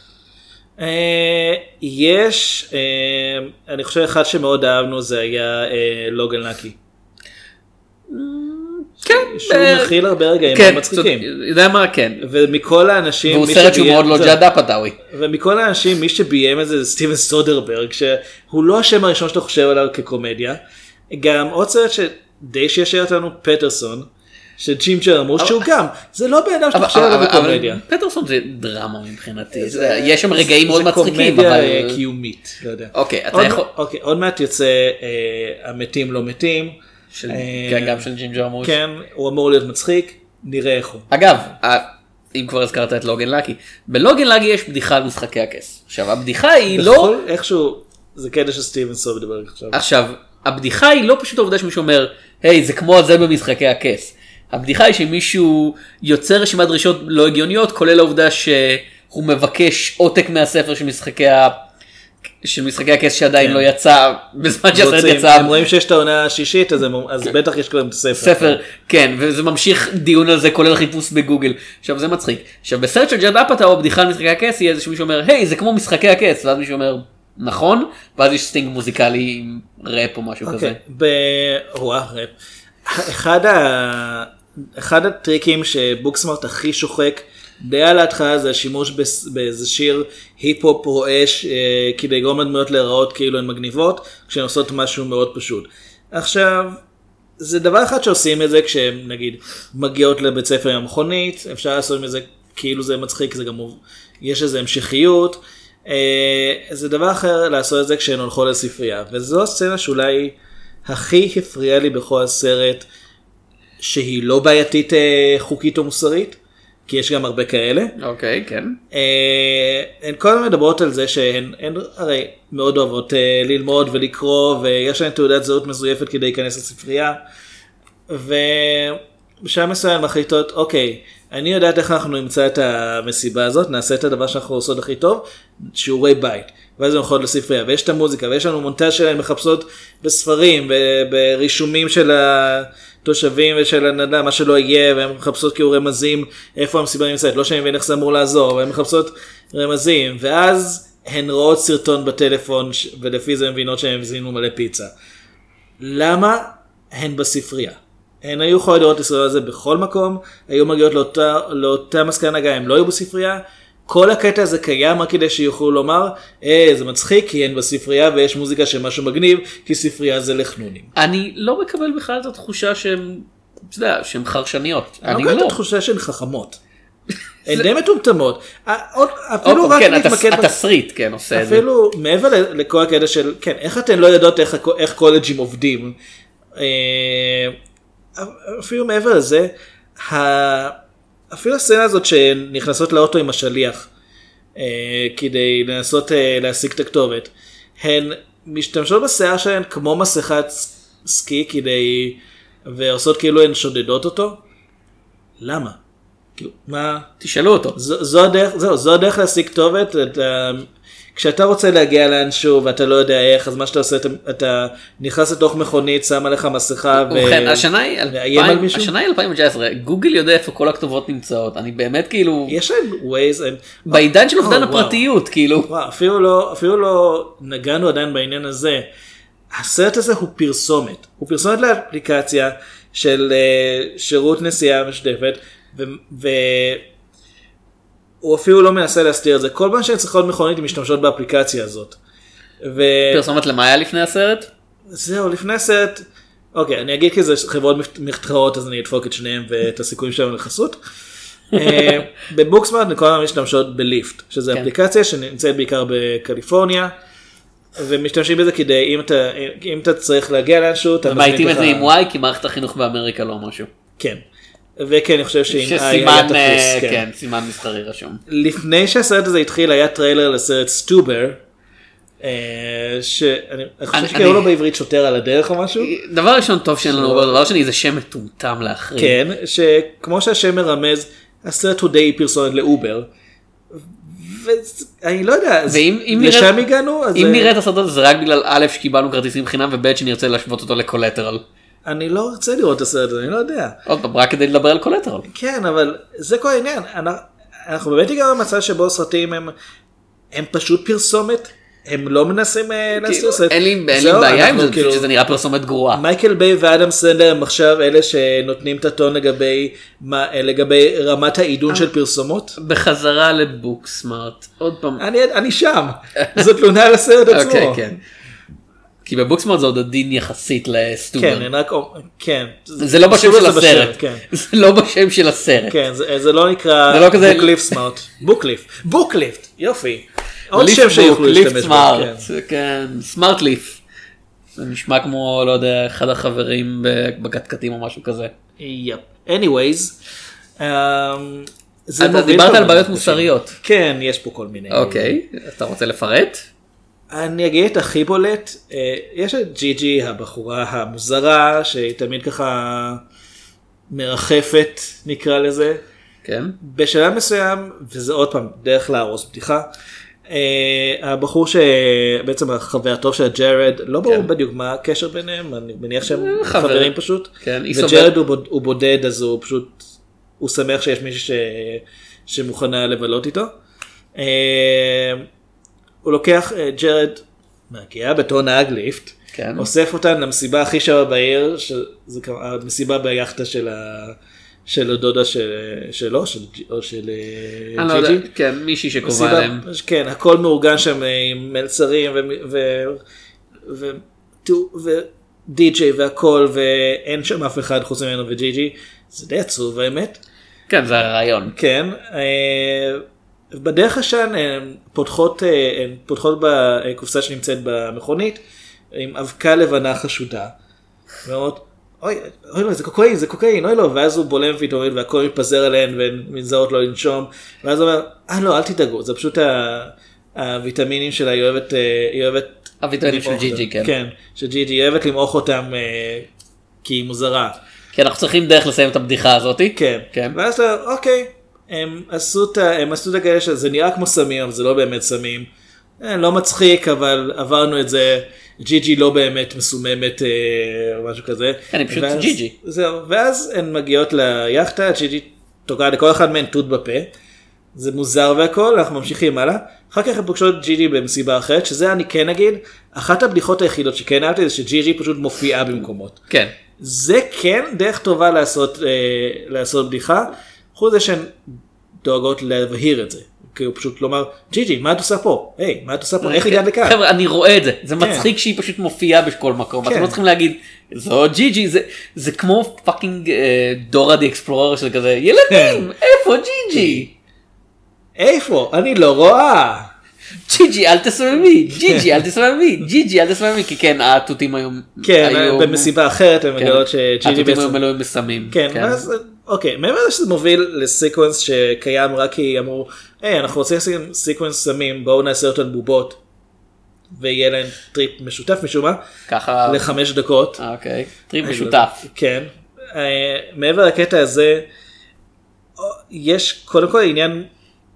אה, יש, אה, אני חושב אחד שמאוד אהבנו זה היה אה, לוגן לקי. כן, שהוא ב- מכיל הרבה רגעים כן, מאוד מצחיקים. יודע מה, כן. ומכל האנשים, והוא סרט שהוא מאוד לא זה- ג'אד אפאטאווי. ומכל האנשים מי שביים את זה זה סטיבן סודרברג שהוא לא השם הראשון שאתה חושב עליו כקומדיה. גם עוד סרט שדי שישר אותנו פטרסון. של ג'ים ג'רמוש שהוא גם זה לא בן אדם שאתה חושב עליו בקומדיה. פטרסון זה דרמה מבחינתי. יש שם רגעים מאוד זה מצחיקים. קומדיה אבל- אה, קיומית. לא יודע. אוקיי, אתה עוד- יכול- אוקיי עוד מעט יוצא אה, המתים לא מתים. של- אה, כן, גם של ג'ים ג'רמוש. כן הוא אמור להיות מצחיק נראה איך הוא. אגב, אם כבר הזכרת את לוגן לקי, בלוגן לקי יש בדיחה על משחקי הכס. עכשיו הבדיחה היא לא, בכל איכשהו זה קטע של סטיבן סודרברג עכשיו. עכשיו, הבדיחה היא לא פשוט העובדה שמישהו אומר, היי זה כמו זה במשחקי הכס. הבדיחה היא שמישהו יוצר רשימת דרישות לא הגיוניות, כולל העובדה שהוא מבקש עותק מהספר של משחקי ה... של משחקי הכס שעדיין כן. לא יצא בזמן שהסרט יצא. הם רואים שיש את העונה השישית אז, הם, אז בטח יש להם ספר. ספר, כן, וזה ממשיך דיון על זה כולל חיפוש בגוגל. עכשיו זה מצחיק. עכשיו בסרט של ג'אד אפאטאו הבדיחה על משחקי הכס יהיה זה שמישהו אומר, היי זה כמו משחקי הכס, ואז מישהו אומר, נכון, ואז יש sting מוזיקלי עם ראפ או משהו כזה. אוקיי, ב... וואו, ראפ. אחד, ה... אחד הטריקים ש Booksmart הכי שוחק די על ההתחלה זה השימוש באיזה שיר היפ-הופ רועש אה, כדי לגרום לדמויות להיראות כאילו הן מגניבות כשהן עושות משהו מאוד פשוט. עכשיו זה דבר אחד שעושים את זה כשהן נגיד מגיעות לבית ספר עם המכונית אפשר לעשות מזה כאילו זה מצחיק זה גם יש איזה המשכיות. אה, זה דבר אחר לעשות את זה כשהן הולכות לספרייה וזו הסצנה שאולי הכי הפריעה לי בכל הסרט שהיא לא בעייתית אה, חוקית או מוסרית כי יש גם הרבה כאלה. אוקיי, כן. אה, הן כל הזמן מדברות על זה שהן הן הרי מאוד אוהבות אה, ללמוד ולקרוא ויש להן תעודת זהות מזויפת כדי להיכנס לספרייה. ובשלב מסוים מחליטות אוקיי אני יודעת איך אנחנו נמצא את המסיבה הזאת נעשה את הדבר שאנחנו עושות הכי טוב שיעורי בית. ואז הן הולכות לספרייה ויש את המוזיקה ויש לנו מונטז שלהן מחפשות בספרים וברישומים של התושבים ושל הנדל"ן מה שלא יהיה והן מחפשות כאילו רמזים איפה המסיבה נמצאת לא שאני מבין איך זה אמור לעזור והן מחפשות רמזים ואז הן רואות סרטון בטלפון ולפי זה הן מבינות שהן הזינו מלא פיצה. למה הן בספרייה? הן היו יכולות לראות את הסרטון הזה בכל מקום, היו מגיעות לאותה, לאותה מסקנה גם הם לא היו בספרייה. כל הקטע הזה קיים רק כדי שיוכלו לומר, אה, זה מצחיק כי הן בספרייה ויש מוזיקה של משהו מגניב, כי ספרייה זה לחנונים. אני לא מקבל בכלל את התחושה שהן, אתה יודע, שהן חרשניות. אני אני לא מקבל את לא. התחושה שהן חכמות. הן די מטומטמות. אה, אפילו פעם, רק כן, להתמקד התסריט, כן, עושה את זה. אפילו מעבר לכל הקטע של כן איך אתן לא יודעות איך, קולג'ים עובדים אה, אפילו מעבר לזה אפילו הסצנה הזאת שנכנסות לאוטו עם השליח אה, כדי לנסות אה, להשיג את הכתובת הן משתמשות בשיער שלהן כמו מסכת סקי כדי ועושות כאילו הן שודדות אותו למה? כאילו, מה? תשאלו אותו. זו, זו הדרך, זהו, זו הדרך להשיג כתובת, אתה, כשאתה רוצה להגיע לאנשהו ואתה לא יודע איך, אז מה שאתה עושה, אתה, אתה נכנס לתוך מכונית, שם עליך מסכה, ו... ובכן, השנה היא לאיים על 2000 מישהו? השנה היא 2019, גוגל יודע איפה כל הכתובות נמצאות, אני באמת כאילו, יש להם ווייז, בעידן של אובדן אה, וואו. הפרטיות, כאילו, וואו, אפילו לא, אפילו לא נגענו עדיין בעניין הזה. הסרט הזה הוא פרסומת, הוא פרסומת לאפליקציה של אה, שירות נסיעה משותפת, ו- והוא אפילו לא מנסה להסתיר את זה, כל פעם שהן צריכות מכונית הן משתמשות באפליקציה הזאת. ו... פרסומת למה היה לפני הסרט? זהו, לפני הסרט, אוקיי, אני אגיד כי זה חברות מתחרות אז אני אדפוק את שניהם ואת הסיכויים שלהם לחסות. אה, בבוקסמארט כל הזמן משתמשות בליפט, שזה כן. אפליקציה שנמצאת בעיקר בקליפורניה, ומשתמשים בזה כדי, אם אתה, אם אתה צריך להגיע לאנשהו, אתה ומעיטים את לך- זה עם וואי כי מערכת החינוך באמריקה לא משהו. כן. וכן, אני חושב שעם I היה תפוס, כן. כן, סימן מסחרי רשום. לפני שהסרט הזה התחיל היה טריילר לסרט Stuber, אה, שאני אני חושב שקראו לו בעברית שוטר על הדרך או משהו. דבר ראשון טוב שאין לנו דבר שני זה שם מטומטם להחריד. כן, שכמו שהשם מרמז, הסרט הוא די פרסומת לאובר. ואני לא יודע, אז ואם אם לשם נראה- הגענו, אז אם אה, נראה את הסרט הזה זה רק בגלל א' שקיבלנו כרטיסים חינם וב' שנרצה להשוות אותו ל Collateral. אני לא רוצה לראות את הסרט הזה, אני לא יודע. עוד פעם רק כדי לדבר על Collateral. כן, אבל זה כל העניין. אנחנו- אנחנו באמת הגענו למצב שבו סרטים הם, הם פשוט פרסומת הם לא מנסים אה, לעשות את זה. אין לי בעיה עם זה, כאילו- פשוט שזה נראה פרסומת גרועה. מייקל ביי ואדם סנדר הם עכשיו אלה שנותנים את הטון לגבי מה- לגבי רמת העידון של פרסומות. בחזרה לבוק סמארט, עוד פעם. אני אני שם, זו תלונה על הסרט עצמו. כן. כי בבוקסמארט זה עוד עדין יחסית לסטובר. כן, רק, כן. זה לא בשם של הסרט. כן. זה לא בשם של הסרט. כן, זה, לא נקרא זה לא כזה- Booklyft Smart. Booklyft. Booklyft, יופי. עוד שם שיוכלו להשתמש בו. כן. כן, Smart Lyft. זה נשמע כמו, לא יודע, אחד החברים בקטקטים או משהו כזה. yep. anyways. אמ, אתה דיברת על בעיות. מוסריות. כן, יש פה כל מיני. אוקיי, אתה רוצה לפרט? אני אגיד את הכי בולט, אה, יש את ג'י ג'י הבחורה המוזרה שהיא תמיד ככה מרחפת נקרא לזה. כן. בשלב מסוים, וזה עוד פעם דרך להרוס בדיחה, אה, הבחור שבעצם החבר הטוב של ג'רד, לא ברור כן. בדיוק מה הקשר ביניהם, אני מניח שהם חבר. חברים פשוט, כן, וג'רד הוא הוא בודד אז הוא פשוט, הוא שמח שיש מישהי ש... שמוכנה לבלות איתו. הוא לוקח, אה, ג'רד מגיע בתור נהג ליפט, כן. אוסף אותן למסיבה הכי שווה בעיר, כבר המסיבה ביאכטה של ה... של הדודה של, שלו, של, או של אה, לא יודע, ג'י ג'י. כן, מישהי שקובע להם. כן, הכל מאורגן שם אה, עם מלצרים ו- ו- ו- ודי-ג'יי והכל, ואין שם אף אחד חוץ ממנו וג'י ג'י. זה די עצוב האמת. כן, זה הרעיון. כן. אה, בדרך השן הן פותחות, אה, הן פותחות בקופסה שנמצאת במכונית עם אבקה לבנה חשודה. ואומרות, אוי, אוי לא, זה קוקאין, זה קוקאין, אוי לא, ואז הוא בולם ויטמין והכל מתפזר עליהן והן מזהות לא לנשום, ואז הוא אומר, אה לא, אל תדאגו, זה פשוט ה- הוויטמינים שלה, היא אוהבת, אה, היא אוהבת... הוויטמינים של ג'י ג'י. כן. כן, של ג'י ג'י, היא אוהבת למעוך אותם אה, כי היא מוזרה. כי אנחנו צריכים דרך לסיים את הבדיחה הזאתי. כן. כן. ואז אתה, אוקיי, הם עשו את ה- הם עשו את הכאלה שזה נראה כמו סמים, אבל זה לא באמת סמים. אה, לא מצחיק, אבל עברנו את זה. ג'י ג'י לא באמת מסוממת אה, או משהו כזה. כן, היא פשוט ג'י ג'י. זהו, ואז הן מגיעות ליאכטה, ג'י ג'י תוקעת לכל אחד מהן תות בפה. זה מוזר והכל, אנחנו ממשיכים הלאה. אחר כך הן פוגשות ג'י ג'י במסיבה אחרת, שזה אני כן אגיד, אחת הבדיחות היחידות שכן אהבתי זה שג'י ג'י פשוט מופיעה במקומות. כן. זה כן דרך טובה לעשות, אה, לעשות בדיחה, חוץ מזה שהן דואגות להבהיר את זה. כאילו פשוט לומר, ג'י ג'י, מה את עושה פה? היי, מה את עושה פה? איך הגעת לכאן? חבר'ה, אני רואה את זה. זה כן. מצחיק שהיא פשוט מופיעה בכל מקום. אתם כן. לא צריכים להגיד, זו ג'י ג'י. זה- זה כמו fucking אה, Dora the Explorer של כזה, כן. ילדים, איפה ג'י ג'י? איפה? אני לא רואה. ג'י ג'י אל תסממי, ג'י ג'י אל תסממי, ג'י ג'י אל תסממי, כי כן, התותים היו... כן, במסיבה אחרת כן. מגלות שג'י ג'י התותים היו בעצם... מלאים בסמים. כן, ואז, אוקיי, מעבר לזה שזה מוביל ל sequence שקיים רק כי אמרו, היי, אנחנו רוצים לשים sequence סמים, בואו נעשה אותו על בובות. ויהיה להם טריפ משותף משום מה, ככה... לחמש דקות. אה, אוקיי, טריפ משותף. כן. אה, מעבר לקטע הזה, אה, יש קודם כל עניין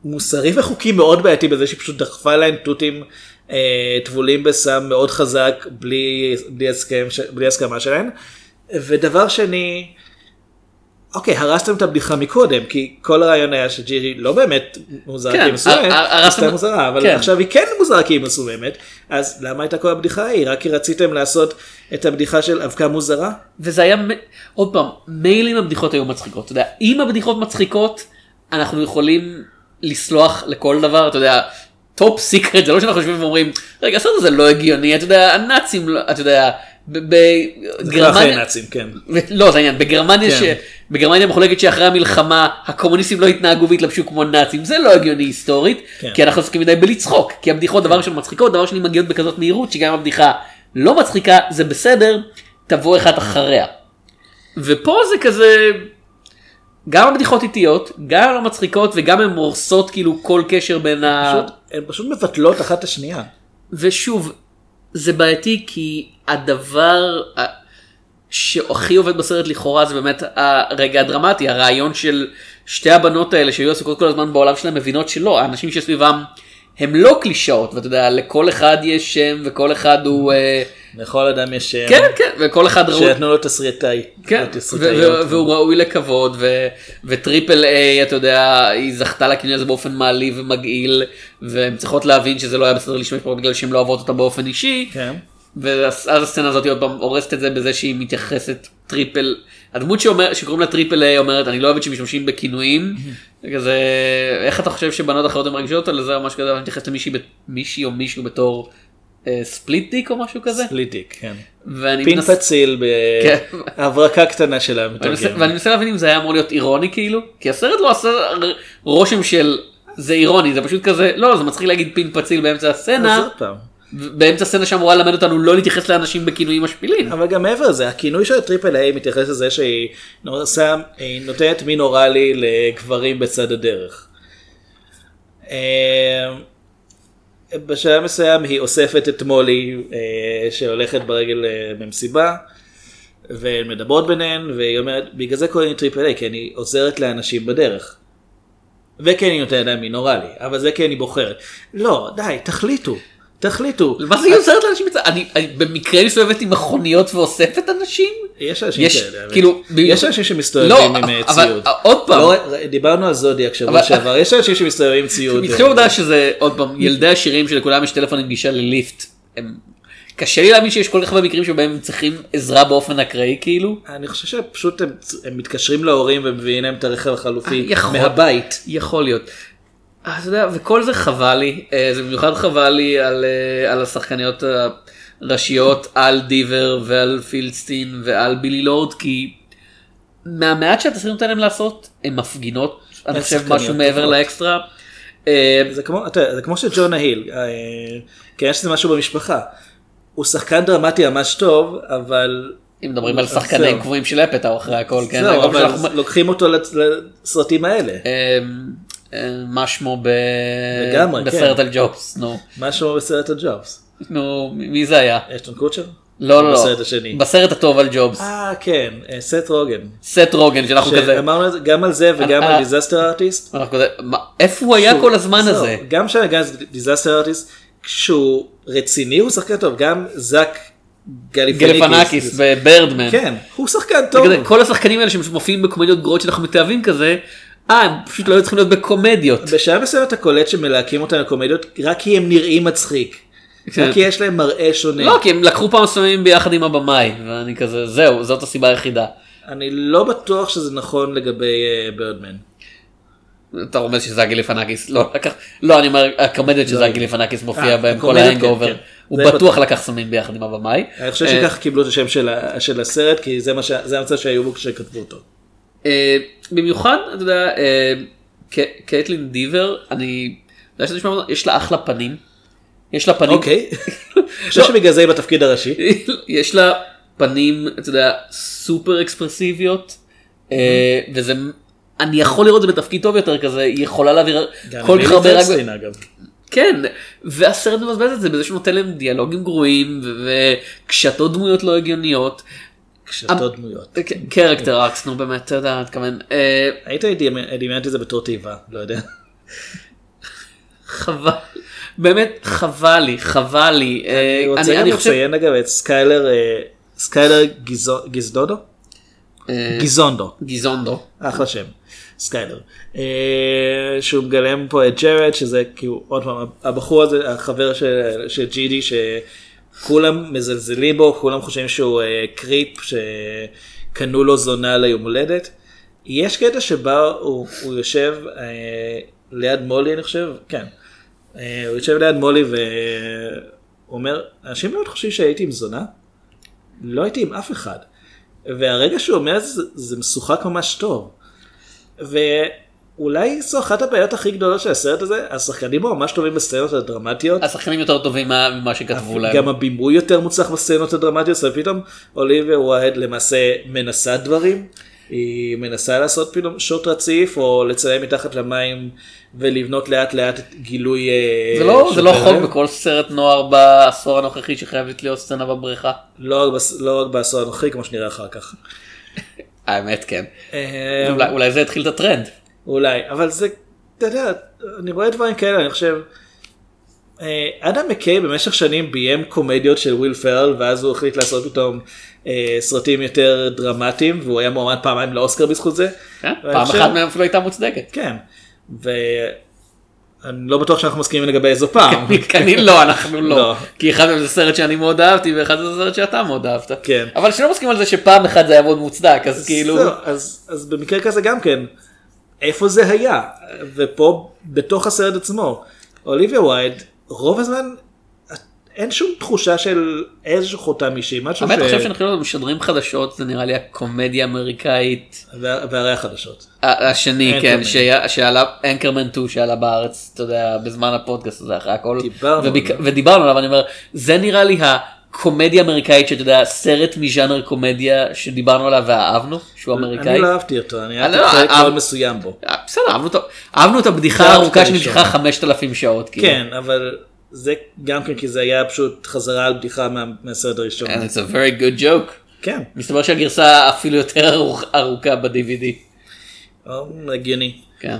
מוסרי וחוקי מאוד בעייתי בזה שהיא פשוט דחפה להם תותים אה, טבולים בסם מאוד חזק בלי, בלי, הסכם, בלי הסכמה שלהם. ודבר שני, אוקיי, הרסתם את הבדיחה מקודם, כי כל הרעיון היה שג'י ג'י לא באמת מוזרה כן, כי היא מסוממת, היא סתם מוזרה, אבל כן. עכשיו היא כן מוזרה כי היא מסוממת, אז למה הייתה כל הבדיחה ההיא? רק כי רציתם לעשות את הבדיחה של אבקה מוזרה? וזה היה, עוד פעם, מילא אם הבדיחות היו מצחיקות, אתה יודע, אם הבדיחות מצחיקות, אנחנו יכולים לסלוח לכל דבר, אתה יודע, Top Secret, זה לא שאנחנו יושבים ואומרים, רגע, הסרט הזה לא הגיוני, אתה יודע, הנאצים, לא- אתה יודע, בגרמניה, כן. לא זה העניין, בגרמניה, כן. ש... בגרמניה מחולקת שאחרי המלחמה הקומוניסטים לא התנהגו והתלבשו כמו נאצים, זה לא הגיוני היסטורית, כן. כי אנחנו עסוקים מדי בלצחוק, כי הבדיחות דבר ראשון מצחיקות, דבר שני מגיעות בכזאת מהירות, שגם הבדיחה לא מצחיקה, זה בסדר, תבוא אחת אחריה. ופה זה כזה, גם הבדיחות איטיות, גם לא מצחיקות וגם הן הורסות כאילו כל קשר בין ה... הן פשוט מבטלות אחת את השנייה. ושוב, זה בעייתי כי הדבר שהכי עובד בסרט לכאורה זה באמת הרגע הדרמטי, הרעיון של שתי הבנות האלה שהיו עסוקות כל הזמן בעולם שלהם מבינות שלא, האנשים שסביבם הם לא קלישאות ואתה יודע לכל אחד יש שם וכל אחד הוא אה, לכל אדם יש שם. כן כן וכל אחד ראוי. שנתנו לו תסריטאי. כן. ו- והוא ראוי לכבוד וטריפל איי אתה יודע היא זכתה לכינוי הזה באופן מעליב ומגעיל והן צריכות להבין שזה לא היה בסדר להשתמש בו בגלל שהן לא אוהבות אותה באופן אישי כן. ואז אז הסצנה הזאת עוד פעם הורסת את זה בזה שהיא מתייחסת טריפל הדמות שאומר, שקוראים לה טריפל איי אומרת אני לא אוהבת שמשתמשים בכינויים כזה איך אתה חושב שבנות אחרות הן מרגישות על זה או משהו כזה אבל מתייחסת למישהי מישהי או מישהו בתור אה, ספליט דיק או משהו כזה פליטיק, כן. ואני פין מנס- פציל כן. בהברקה קטנה שלה. ואני מנסה- מתרגם. ואני מנסה להבין אם זה היה אמור להיות אירוני כאילו כי הסרט לא עשה רושם של זה אירוני זה פשוט כזה לא זה מצחיק להגיד פין פציל באמצע הסצנה. באמצע הסצנה שאמורה ללמד אותנו לא להתייחס לאנשים בכינויים משפילים. אבל גם מעבר לזה, הכינוי של הטריפל איי מתייחס לזה שהיא היא נותנת מין אוראלי לגברים בצד הדרך. אה, בשלב מסוים היא אוספת את מולי אה, שהולכת ברגל אה, במסיבה והן מדברות ביניהן והיא אומרת בגלל זה קוראים לי Triple A כי אני עוזרת לאנשים בדרך. וכן היא נותנת להם מין אוראלי אבל זה כי אני בוחרת. לא די תחליטו תחליטו. מה זה היא עוזרת לאנשים בצד? אני במקרה מסתובבת עם מכוניות ואוספת אנשים? יש אנשים כאלה. כאילו, יש אנשים שמסתובבים לא, עם אה, ציוד. עוד פעם. לא, דיברנו על זודיאק שבוע שעבר, יש אנשים שמסתובבים עם ציוד. מתחיל אה, העובדה שזה עוד פעם ילדי עשירים שלכולם יש טלפון עם גישה ל Lyft. קשה לי להאמין שיש כל כך הרבה מקרים שבהם הם צריכים עזרה באופן אקראי כאילו. אני חושב שפשוט הם, הם מתקשרים להורים ומביאים להם את הרכב החלופי יכול. מהבית. יכול להיות. אה, אתה יודע, וכל זה חבל לי, אה, זה במיוחד חבל לי על, אה, על השחקניות הראשיות, על דיבר ועל פילדסטין ועל בילי לורד, כי מהמעט שהתסריט נותן להם לעשות, הן מפגינות, אני חושב משהו מעבר טובות. לאקסטרה. זה כמו, אתה, יודע, זה כמו שג'ונה היל, אה, כן יש לזה משהו במשפחה. הוא שחקן דרמטי ממש טוב, אבל... אם מדברים על אז שחקנים. קבועים של אפטאו אחרי הכל, כן? זהו, אבל לוקחים אותו לסרטים האלה. אה, אה, מה שמו ב... לגמרי, בסרט כן. על ג'ובס, נו, משהו בסרט הג'ובס. נו, מי זה היה? אשטון קוצ'ר? לא, לא, לא, בסרט השני. בסרט הטוב על ג'ובס. אה כן, אה, סט רוגן. סט רוגן שאנחנו כזה, זה גם על זה וגם אה, על אה. Disaster Artist. אנחנו כזה, מה- איפה הוא היה כל הזמן הזה? גם של Disaster Artist, כשהוא רציני הוא שחקן טוב, גם זאק גליפיאנקיס. גליפיאנקיס ב Birdman. כן, הוא שחקן טוב. כל השחקנים האלה שמופיעים בקומדיות גרועות שאנחנו מתאהבים כזה, אה, הם פשוט לא היו צריכים להיות בקומדיות. בשלב מסוים אתה קולט שמלהקים אותם לקומדיות רק כי הם נראים מצחיק. כן. רק כי יש להם מראה שונה. לא, כי הם לקחו סמים מסוימים ביחד עם הבמאי, ואני כזה, זהו, זאת הסיבה היחידה. אני לא בטוח שזה נכון לגבי אה, Birdman. אתה רומז שזאק גליפיאנקיס, לא לקח, לא, אני אומר, הקומדיות שזאק גליפיאנקיס מופיע אה, בהם, כל ה Hangover, כן, כן. הוא בטוח. לקח סמים ביחד עם הבמאי. אני חושב אה, שככה קיבלו את השם של הסרט, כי זה המצב שהיו בו כשכתבו אותו. אה, במיוחד, אתה יודע, אה, קייטלין דיבר, אני, יש לה אחלה פנים. יש לה פנים, אוקיי. אני חושב שבגלל זה היא בתפקיד הראשי. יש לה פנים, אתה יודע, סופר אקספרסיביות, אה, וזה, אני יכול לראות את זה בתפקיד טוב יותר כזה, היא יכולה להעביר כל כך הרבה. כן, והסרט מבזבז את זה בזה שהוא נותן להם דיאלוגים גרועים, וקשתות דמויות לא הגיוניות. כשאתו דמויות. קרקטר אקס, נו באמת, אתה יודע, מתכוון. אה, היית דמיינתי את זה בתור תיבה, לא יודע. חבל, באמת חבל לי, חבל לי. אה, אני רוצה גם לציין אגב את סקיילר, אה, סקיילר גיזדודו? גיזונדו, גיזונדו. אחלה שם, סקיילר. שהוא מגלם פה את ג'רד, שזה כאילו, עוד פעם, הבחור הזה, החבר של- של ג'י ג'י, שכולם מזלזלים בו, כולם חושבים שהוא אה, creep, שקנו לו זונה ליום הולדת. יש קטע שבה הוא, הוא יושב אה, ליד מולי, אני חושב, כן. אה, הוא יושב ליד מולי והוא אומר, אנשים באמת חושבים שהייתי עם זונה? לא הייתי עם אף אחד. והרגע שהוא אומר זה, זה משוחק ממש טוב. ואולי זו אחת הבעיות הכי גדולות של הסרט הזה, השחקנים בו ממש טובים בסצנות הדרמטיות. השחקנים יותר טובים מה- ממה שכתבו להם. גם הבימוי יותר מוצלח בסצנות הדרמטיות, ופתאום אוליביה ווייד למעשה מנסה דברים. היא מנסה לעשות פתאום שוט רציף, או לצלם מתחת למים ולבנות לאט לאט את גילוי... אה, זה לא, זה לא חוק. בכל סרט נוער בעשור הנוכחי שחייבת להיות סצנה בבריכה. לא לא רק בעשור הנוכחי, כמו שנראה אחר כך. האמת כן. אה, אולי- אולי זה התחיל את הטרנד. אולי, אבל זה, אתה יודע, אני רואה דברים כאלה, אני חושב, אה, אדם מקיי במשך שנים ביים קומדיות של וויל פרל ואז הוא החליט לעשות פתאום אה, סרטים יותר דרמטיים והוא היה מועמד פעמיים לאוסקר בזכות זה. כן? פעם חושב- אחת מהם אפילו הייתה מוצדקת. כן. ואני לא בטוח שאנחנו מסכימים לגבי איזו פעם. כי אני לא, אנחנו לא. לא. כי אחד מהם זה סרט שאני מאוד אהבתי ואחד זה סרט שאתה מאוד אהבת. כן. אבל שלא מסכים על זה שפעם אחת זה היה מאוד מוצדק, אז כאילו... אז במקרה כזה גם כן, איפה זה היה? ופה בתוך הסרט עצמו, אוליביה וייד, רוב הזמן אין שום תחושה של איזשהו חותם אישי, משהו האמת ש... חושב שאנחנו משדרים חדשות זה נראה לי הקומדיה האמריקאית וה- והרי החדשות. ה- השני כן שעלה אנקרמן 2 שעלה בארץ אתה יודע בזמן הפודקאסט הזה אחרי הכל דיברנו. ודיברנו עליו אני אומר זה נראה לי הקומדיה האמריקאית שאתה יודע סרט מז'אנר קומדיה שדיברנו עליו ואהבנו שהוא אמריקאי. אני לא אהבתי אותו, אני אהבתי לא- חלק אה, מאוד מסוים בו. אה, בסדר אהבנו אותו אהבנו את הבדיחה זה הארוכה. שנמשכה 5,000 שעות. כאילו. כן, אבל זה גם כן כי זה היה פשוט חזרה על בדיחה מה- מהסרט הראשון. And it's a very good joke. כן, מסתבר שהגרסה אפילו יותר ארוכה ב-DVD. הגיוני. כן.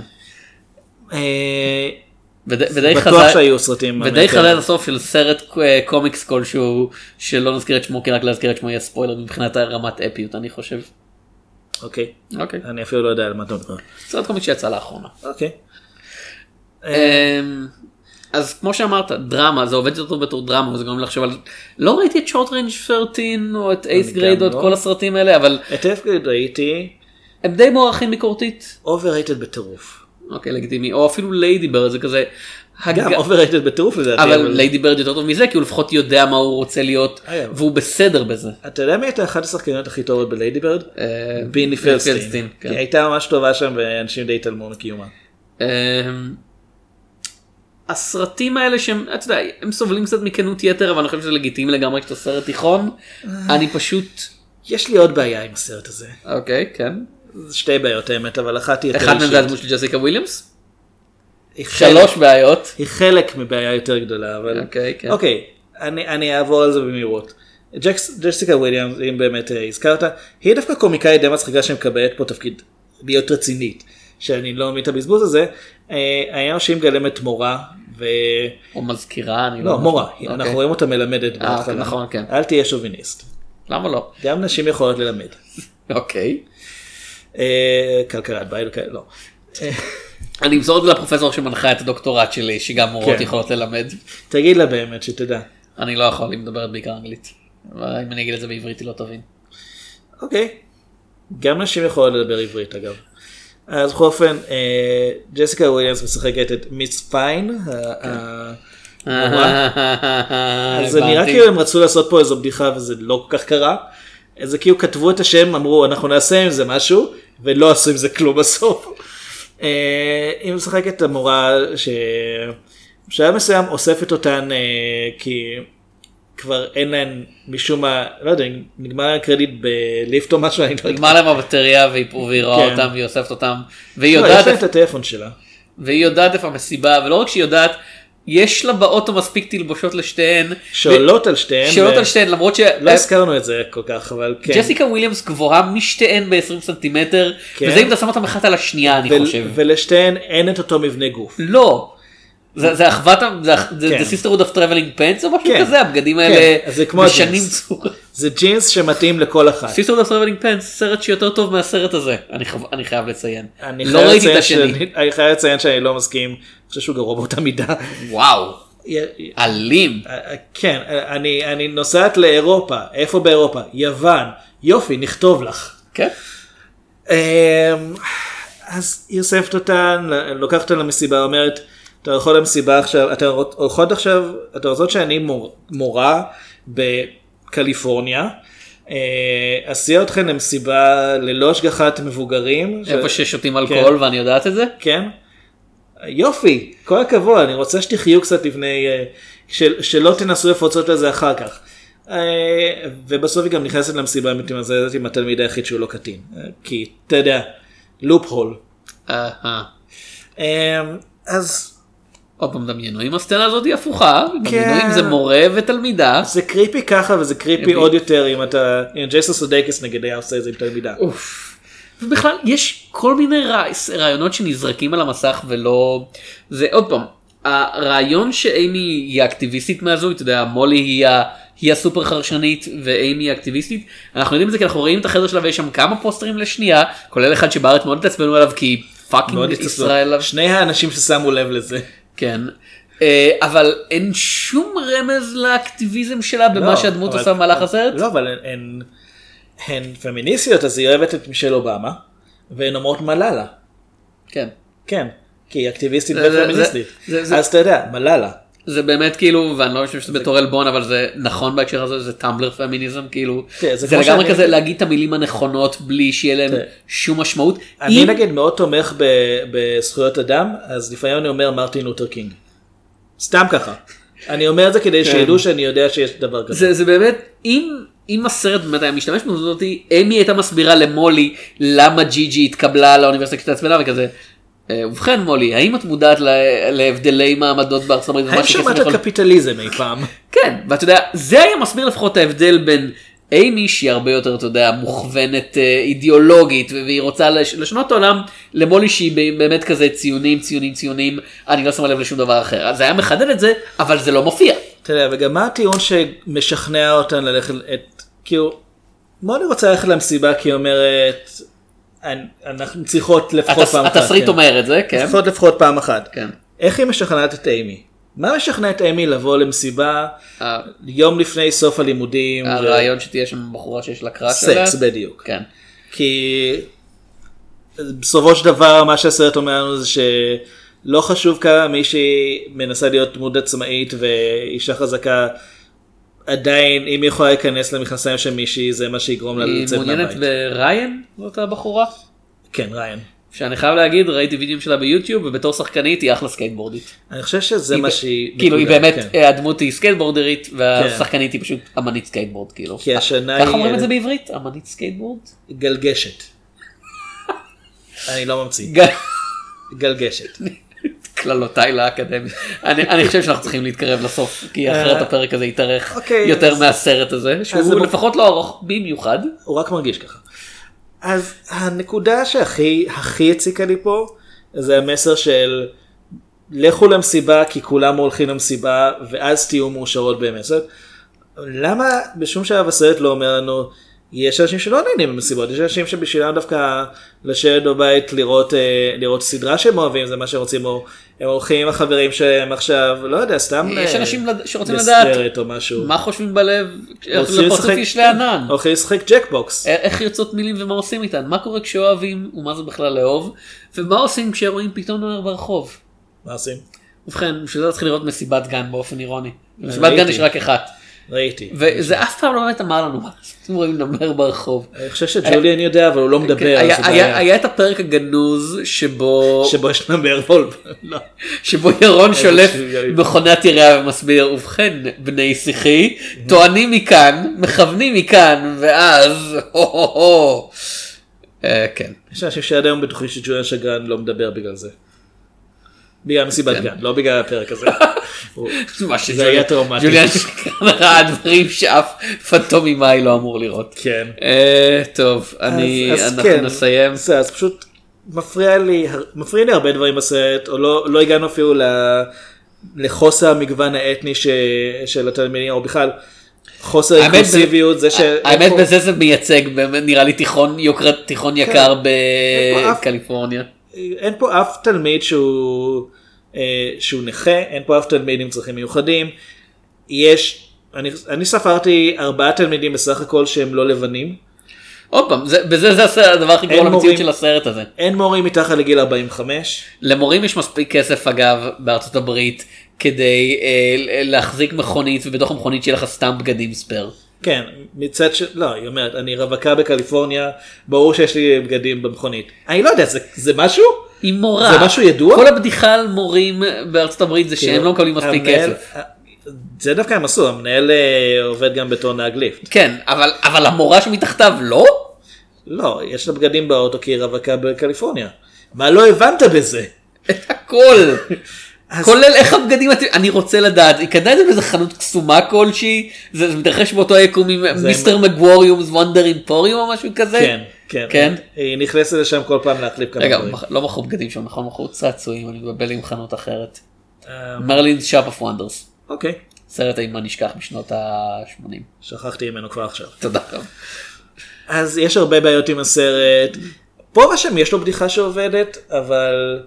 ודי חזק, שהיו סרטים ודי. חזק הסוף של סרט אה, קומיקס כלשהו שלא נזכיר את שמו כי רק להזכיר את שמו יהיה ספוילר מבחינת הרמת אפיות אני חושב. אוקיי, אוקיי. אני אפילו לא יודע על מה אתה מדבר. סרט קומיקס שיצא לאחרונה. אוקיי. אמ, אז כמו שאמרת דרמה זה עובד יותר בתור דרמה וזה גורם לחשוב על לא ראיתי את Short Range 13 או את Eighth Grade או את לא. כל הסרטים האלה אבל את Upgrade ראיתי, הם די מוערכים ביקורתית. overrated בטירוף. אוקיי לגיטימי או אפילו Lady Bird זה כזה. גם overrated בטירוף לדעתי. אבל Lady Bird יותר טוב מזה כי הוא לפחות יודע מה הוא רוצה להיות אגב. והוא בסדר בזה. אתה יודע מי הייתה אחת השחקניות הכי טובות בליידי בירד? אה, ביני פלסטין. כן. היא הייתה ממש טובה שם ואנשים די התעלמו מקיומה. אמ, הסרטים האלה שהם, אתה יודע, הם סובלים קצת מכנות יתר אבל אני חושב שזה לגיטימי לגמרי כשאתה סרט תיכון. אני פשוט, יש לי עוד בעיה עם הסרט הזה. אוקיי, כן. שתי בעיות האמת, אבל אחת היא יותר אחד מהם זה אישית. הדמות של ג'סיקה וויליאמס. שלוש בעיות. היא חלק מבעיה יותר גדולה, אבל... אוקיי, כן. אוקיי, אני אני אעבור על זה במהירות. ג'קס- ג'סיקה וויליאמס, אם באמת אה, הזכרת, היא דווקא קומיקאית די מצחיקה שמקבלת פה תפקיד להיות רצינית, שאני לא מבין את הבזבוז הזה. אה, העניין שהיא מגלמת מורה, ו... או מזכירה, אני לא... לא, מורה, אוקיי. אנחנו רואים אותה מלמדת אה, בהתחלה. נכון, כן. אל תהיה שוביניסט. למה לא? גם נשים יכולות ללמד. אוקיי. אה, כלכלת בית, וכאלה, לא. אני אמסור את זה לפרופסור שמנחה את הדוקטורט שלי שגם מורות כן. יכולות ללמד. תגיד לה באמת שתדע. אני לא יכול, היא מדברת בעיקר אנגלית. אם אני אגיד את זה בעברית היא לא תבין. אוקיי. גם נשים יכולות לדבר עברית אגב. אז בכל אופן, אה, ג'סיקה וויליאמס משחקת את מיס פיין. המורה. אז זה נראה. כאילו הם רצו לעשות פה איזו בדיחה וזה לא כל כך קרה. זה כאילו כתבו את השם, אמרו אנחנו נעשה עם זה משהו, ולא עשו עם זה כלום בסוף. אה, היא משחקת את המורה שבשלב מסוים אוספת אותן אה, כי כבר אין להן משום מה, לא יודע, נגמר להם קרדיט בליפט או משהו, אני לא יודע. נגמר להם הבטריה והיא והיא רואה כן. אותם והיא אוספת אותם והיא לא, יודעת יש לה את איפה- הטלפון שלה. והיא יודעת איפה המסיבה ולא רק שהיא יודעת יש לה באוטו מספיק תלבושות לשתיהן. שעולות על שתיהן. שעולות ו- על שתיהן למרות ש... לא הזכרנו את זה כל כך, אבל כן. ג'סיקה וויליאמס גבוהה משתיהן ב-20 סנטימטר כן. וזה אם אתה שם אותם אחת על השנייה אני ול- חושב. ולשתיהן אין את אותו מבנה גוף. לא. זה זה אחוות זה כן. sisterhood of traveling pants או משהו כן. כזה הבגדים האלה זה כמו משנים. צורה. זה ג'ינס שמתאים לכל אחת. sisterhood of traveling pants סרט שיותר טוב מהסרט הזה אני חייב- אני חייב לציין. אני לא ראיתי את השני. אני חייב לציין שאני לא מסכים, אני חושב שהוא גרוע באותה מידה. וואו. אלים. אה, כן, אה, אני אני נוסעת לאירופה, איפה באירופה? יוון, יופי, נכתוב לך. כן. אמ, אז היא אוספת אותן, לוקחת אותן למסיבה, אומרת, אתה יכול למסיבה עכשיו, אתן הולכות עכשיו, אתן רוצות שאני מור- מורה בקליפורניה, אה, אסיע אתכן למסיבה ללא השגחת מבוגרים. ש- איפה ששותים אלכוהול ואני יודעת את זה. כן. יופי, כל הכבוד, אני רוצה שתחיו קצת לפני, אה, של, שלא תנסו לפוצות על זה אחר כך. אה, ובסוף היא גם נכנסת למסיבה ומתמזמזת עם התלמיד היחיד שהוא לא קטין. אה, כי, אתה יודע, loophole. אה, אז עוד פעם דמיינו אם הסצנה הזאת היא הפוכה. דמיינו כן. אם זה מורה ותלמידה. זה creepy ככה וזה creepy. עוד יותר אם אתה, אם ג'ייסון סודייקיס נגיד היה עושה את זה עם תלמידה. אוף. ובכלל יש כל מיני רע- רעיונות שנזרקים על המסך ולא זה עוד פעם הרעיון שאימי היא אקטיביסטית מהזוי, אתה יודע, מולי היא, ה, היא הסופר חרשנית ואימי היא אקטיביסטית, אנחנו יודעים את זה כי אנחנו רואים את החדר שלה ויש שם כמה פוסטרים לשנייה, כולל אחד שבארץ מאוד התעצבנו עליו כי fucking. ישראל, שני האנשים ששמו לב לזה. כן. אה, אבל אין שום רמז לאקטיביזם שלה במה לא, שהדמות עושה במהלך הסרט? לא, אבל הן- פמיניסטיות, אז היא אוהבת את מישל אובמה, והן אומרות מלאלה. כן. כן, כי היא אקטיביסטית ופמיניסטית. אז אתה יודע, מלאלה. זה באמת כאילו, ואני לא חושב שזה בתור עלבון, אבל זה נכון בהקשר הזה, זה Tumblr feminism, כאילו, כן, זה לגמרי שאני- כזה להגיד את המילים הנכונות בלי שיהיה להם כן. שום משמעות. אני אם- נגיד מאוד תומך ב- בזכויות אדם, אז לפעמים אני אומר מרטין לותר קינג. סתם ככה. אני אומר את זה כדי שידעו שאני יודע שיש דבר כזה. זה, זה באמת, אם, אם הסרט באמת היה משתמש בזה, אמי הייתה מסבירה למולי למה ג'י ג'י התקבלה לאוניברסיטה כשתעצבנה וכזה. "אה, ובכן מולי, האם את מודעת להבדלי מעמדות בארצות הברית? האם שמעת יכול- קפיטליזם אי פעם? כן, ואתה יודע, זה היה מסביר לפחות ההבדל בין אימי שהיא הרבה יותר, אתה יודע, מוכוונת אה, אידיאולוגית, והיא רוצה לש- לשנות את העולם, למולי שהיא באמת כזה ציונים, ציונים, ציונים, אני לא שמה לב לשום דבר אחר. אז זה היה מחדד את זה, אבל זה לא מופיע. אתה יודע, וגם מה הטיעון שמשכנע אותן ללכת, את, כאילו, מוני רוצה ללכת למסיבה כי היא אומרת, "אנ- אנחנו צריכות לפחות פעם אחת. התסריט כן. אומר את זה, כן. צריכות לפחות פעם אחת. כן. איך היא משכנעת את אימי? מה משכנע את אימי לבוא למסיבה ה- יום לפני סוף הלימודים? הרעיון שתהיה שם בחורה שיש לה קראש עליה. סקס בדיוק. כן. כי בסופו של דבר מה שהסרט אומר לנו זה שלא חשוב כמה מישהי מנסה להיות דמות עצמאית ואישה חזקה עדיין אם היא יכולה להיכנס למכנסיים של מישהי זה מה שיגרום לה היא לצאת מעוניינת מהבית. ריין, זאת הבחורה. כן ריין. שאני חייב להגיד, ראיתי וידאוים שלה ביוטיוב, ובתור שחקנית היא אחלה סקייטבורדית. אני חושב שזה היא מה שהיא כאילו היא באמת, כן. אה, הדמות היא סקייטבורדרית, והשחקנית היא פשוט אמנית סקייטבורד, כאילו. כי השנה ככה היא- אומרים את זה בעברית? אמנית סקייטבורד? גלגשת. אני לא ממציא. גלגשת. קללותיי לאקדמיה. אני אני חושב שאנחנו צריכים להתקרב לסוף, כי אחרת אה, הפרק הזה יתארך אוקיי, יותר אז- מהסרט הזה, זה שהוא לפחות לא ארוך במיוחד. הוא רק מרגיש ככה. אז הנקודה שהכי הכי הציקה לי פה זה המסר של לכו למסיבה כי כולם הולכים למסיבה ואז תהיו מאושרות באמת. למה בשום שלב הסרט לא אומר לנו יש אנשים שלא נהנים במסיבות יש אנשים שבשבילם דווקא לשבת בבית לראות אה, לראות סדרה שהם אוהבים זה מה שהם רוצים או הם הולכים עם החברים שלהם עכשיו לא יודע סתם יש אה, אנשים שרוצים לדעת. מה חושבים בלב, איך לפרצוף לשחק- יש לענן. הולכים לשחק ג'קבוקס. איך יוצאות מילים ומה עושים איתן, מה קורה כשאוהבים ומה זה בכלל לאהוב, ומה עושים כשרואים פתאום נוער ברחוב. מה עושים? ובכן, בשביל זה צריך לראות מסיבת גן באופן אירוני. מסיבת. גן יש רק אחת. ראיתי. וזה אף פעם לא באמת אמר לנו מה אתם רואים נמר ברחוב. אני חושב שג'וליאן יודע אבל הוא לא מדבר. היה- אז זה היה את הפרק הגנוז שבו שבו יש נמר וולף. לא. שבו ירון שולף. מכונת ירייה ומסביר ובכן בני שיחי טוענים מכאן מכוונים מכאן ואז. אה, כן. יש אנשים שעד היום בטוחים שג'וליאן שגרן לא מדבר בגלל זה. בגלל מסיבת כן. גן, לא בגלל הפרק הזה. מה זה היה טראומטי. ג'וליאן ראה דברים שאף פנטומי מאי לא אמור לראות. כן. אה, טוב אנחנו כן, נסיים. אז פשוט מפריע לי, הרבה דברים בסרט, או לא, לא הגענו אפילו לחוסר המגוון האתני של התלמידים, או בכלל חוסר אינקלוסיביות, זה ש... האמת בזה זה מייצג באמת נראה לי תיכון יוקרת תיכון יקר כן. אף- בקליפורניה. אין פה אף תלמיד שהוא, שהוא נכה, אין פה אף תלמיד עם צרכים מיוחדים. יש, אני, אני ספרתי ארבעה תלמידים בסך הכל שהם לא לבנים. עוד פעם זה- בזה זה הדבר הכי גרוע למציאות. של הסרט הזה. אין מורים מתחת לגיל 45. למורים יש מספיק כסף אגב בארצות הברית כדי אה, להחזיק מכונית ובתוך המכונית שיהיה לך סתם בגדים ספייר. כן, מצד ש... לא, היא אומרת, אני רווקה בקליפורניה, ברור שיש לי בגדים במכונית. אני לא יודע, זה, זה משהו? היא מורה. זה משהו ידוע? כל הבדיחה על מורים בארצות הברית זה שהם כאילו, לא מקבלים מספיק כסף. זה דווקא הם עשו, המנהל אה, עובד גם בתור נהג ליפט. כן אבל אבל המורה שמתחתיו לא? לא, יש לה בגדים באוטו כי היא רווקה בקליפורניה. מה לא הבנת בזה? את הכל. אז- כולל איך הבגדים, אני רוצה לדעת, היא קנה את זה באיזה חנות קסומה כלשהי, זה מתרחש באותו היקום עם מיסטר מגווריומס וונדר אימפוריום או משהו כזה? כן, כן. כן? היא נכנסת לשם כל פעם להחליף כמה רגע, דברים. לא מכרו בגדים שם, נכון? מכרו צעצועים, אני מבלבל עם חנות אחרת. מרלינ's שופ אוף וונדרס. אוקיי, סרט אימה נשכח משנות ה-80. שכחתי ממנו כבר עכשיו. תודה רבה. אז יש הרבה בעיות עם הסרט. פה ושם יש לו בדיחה שעובדת, אבל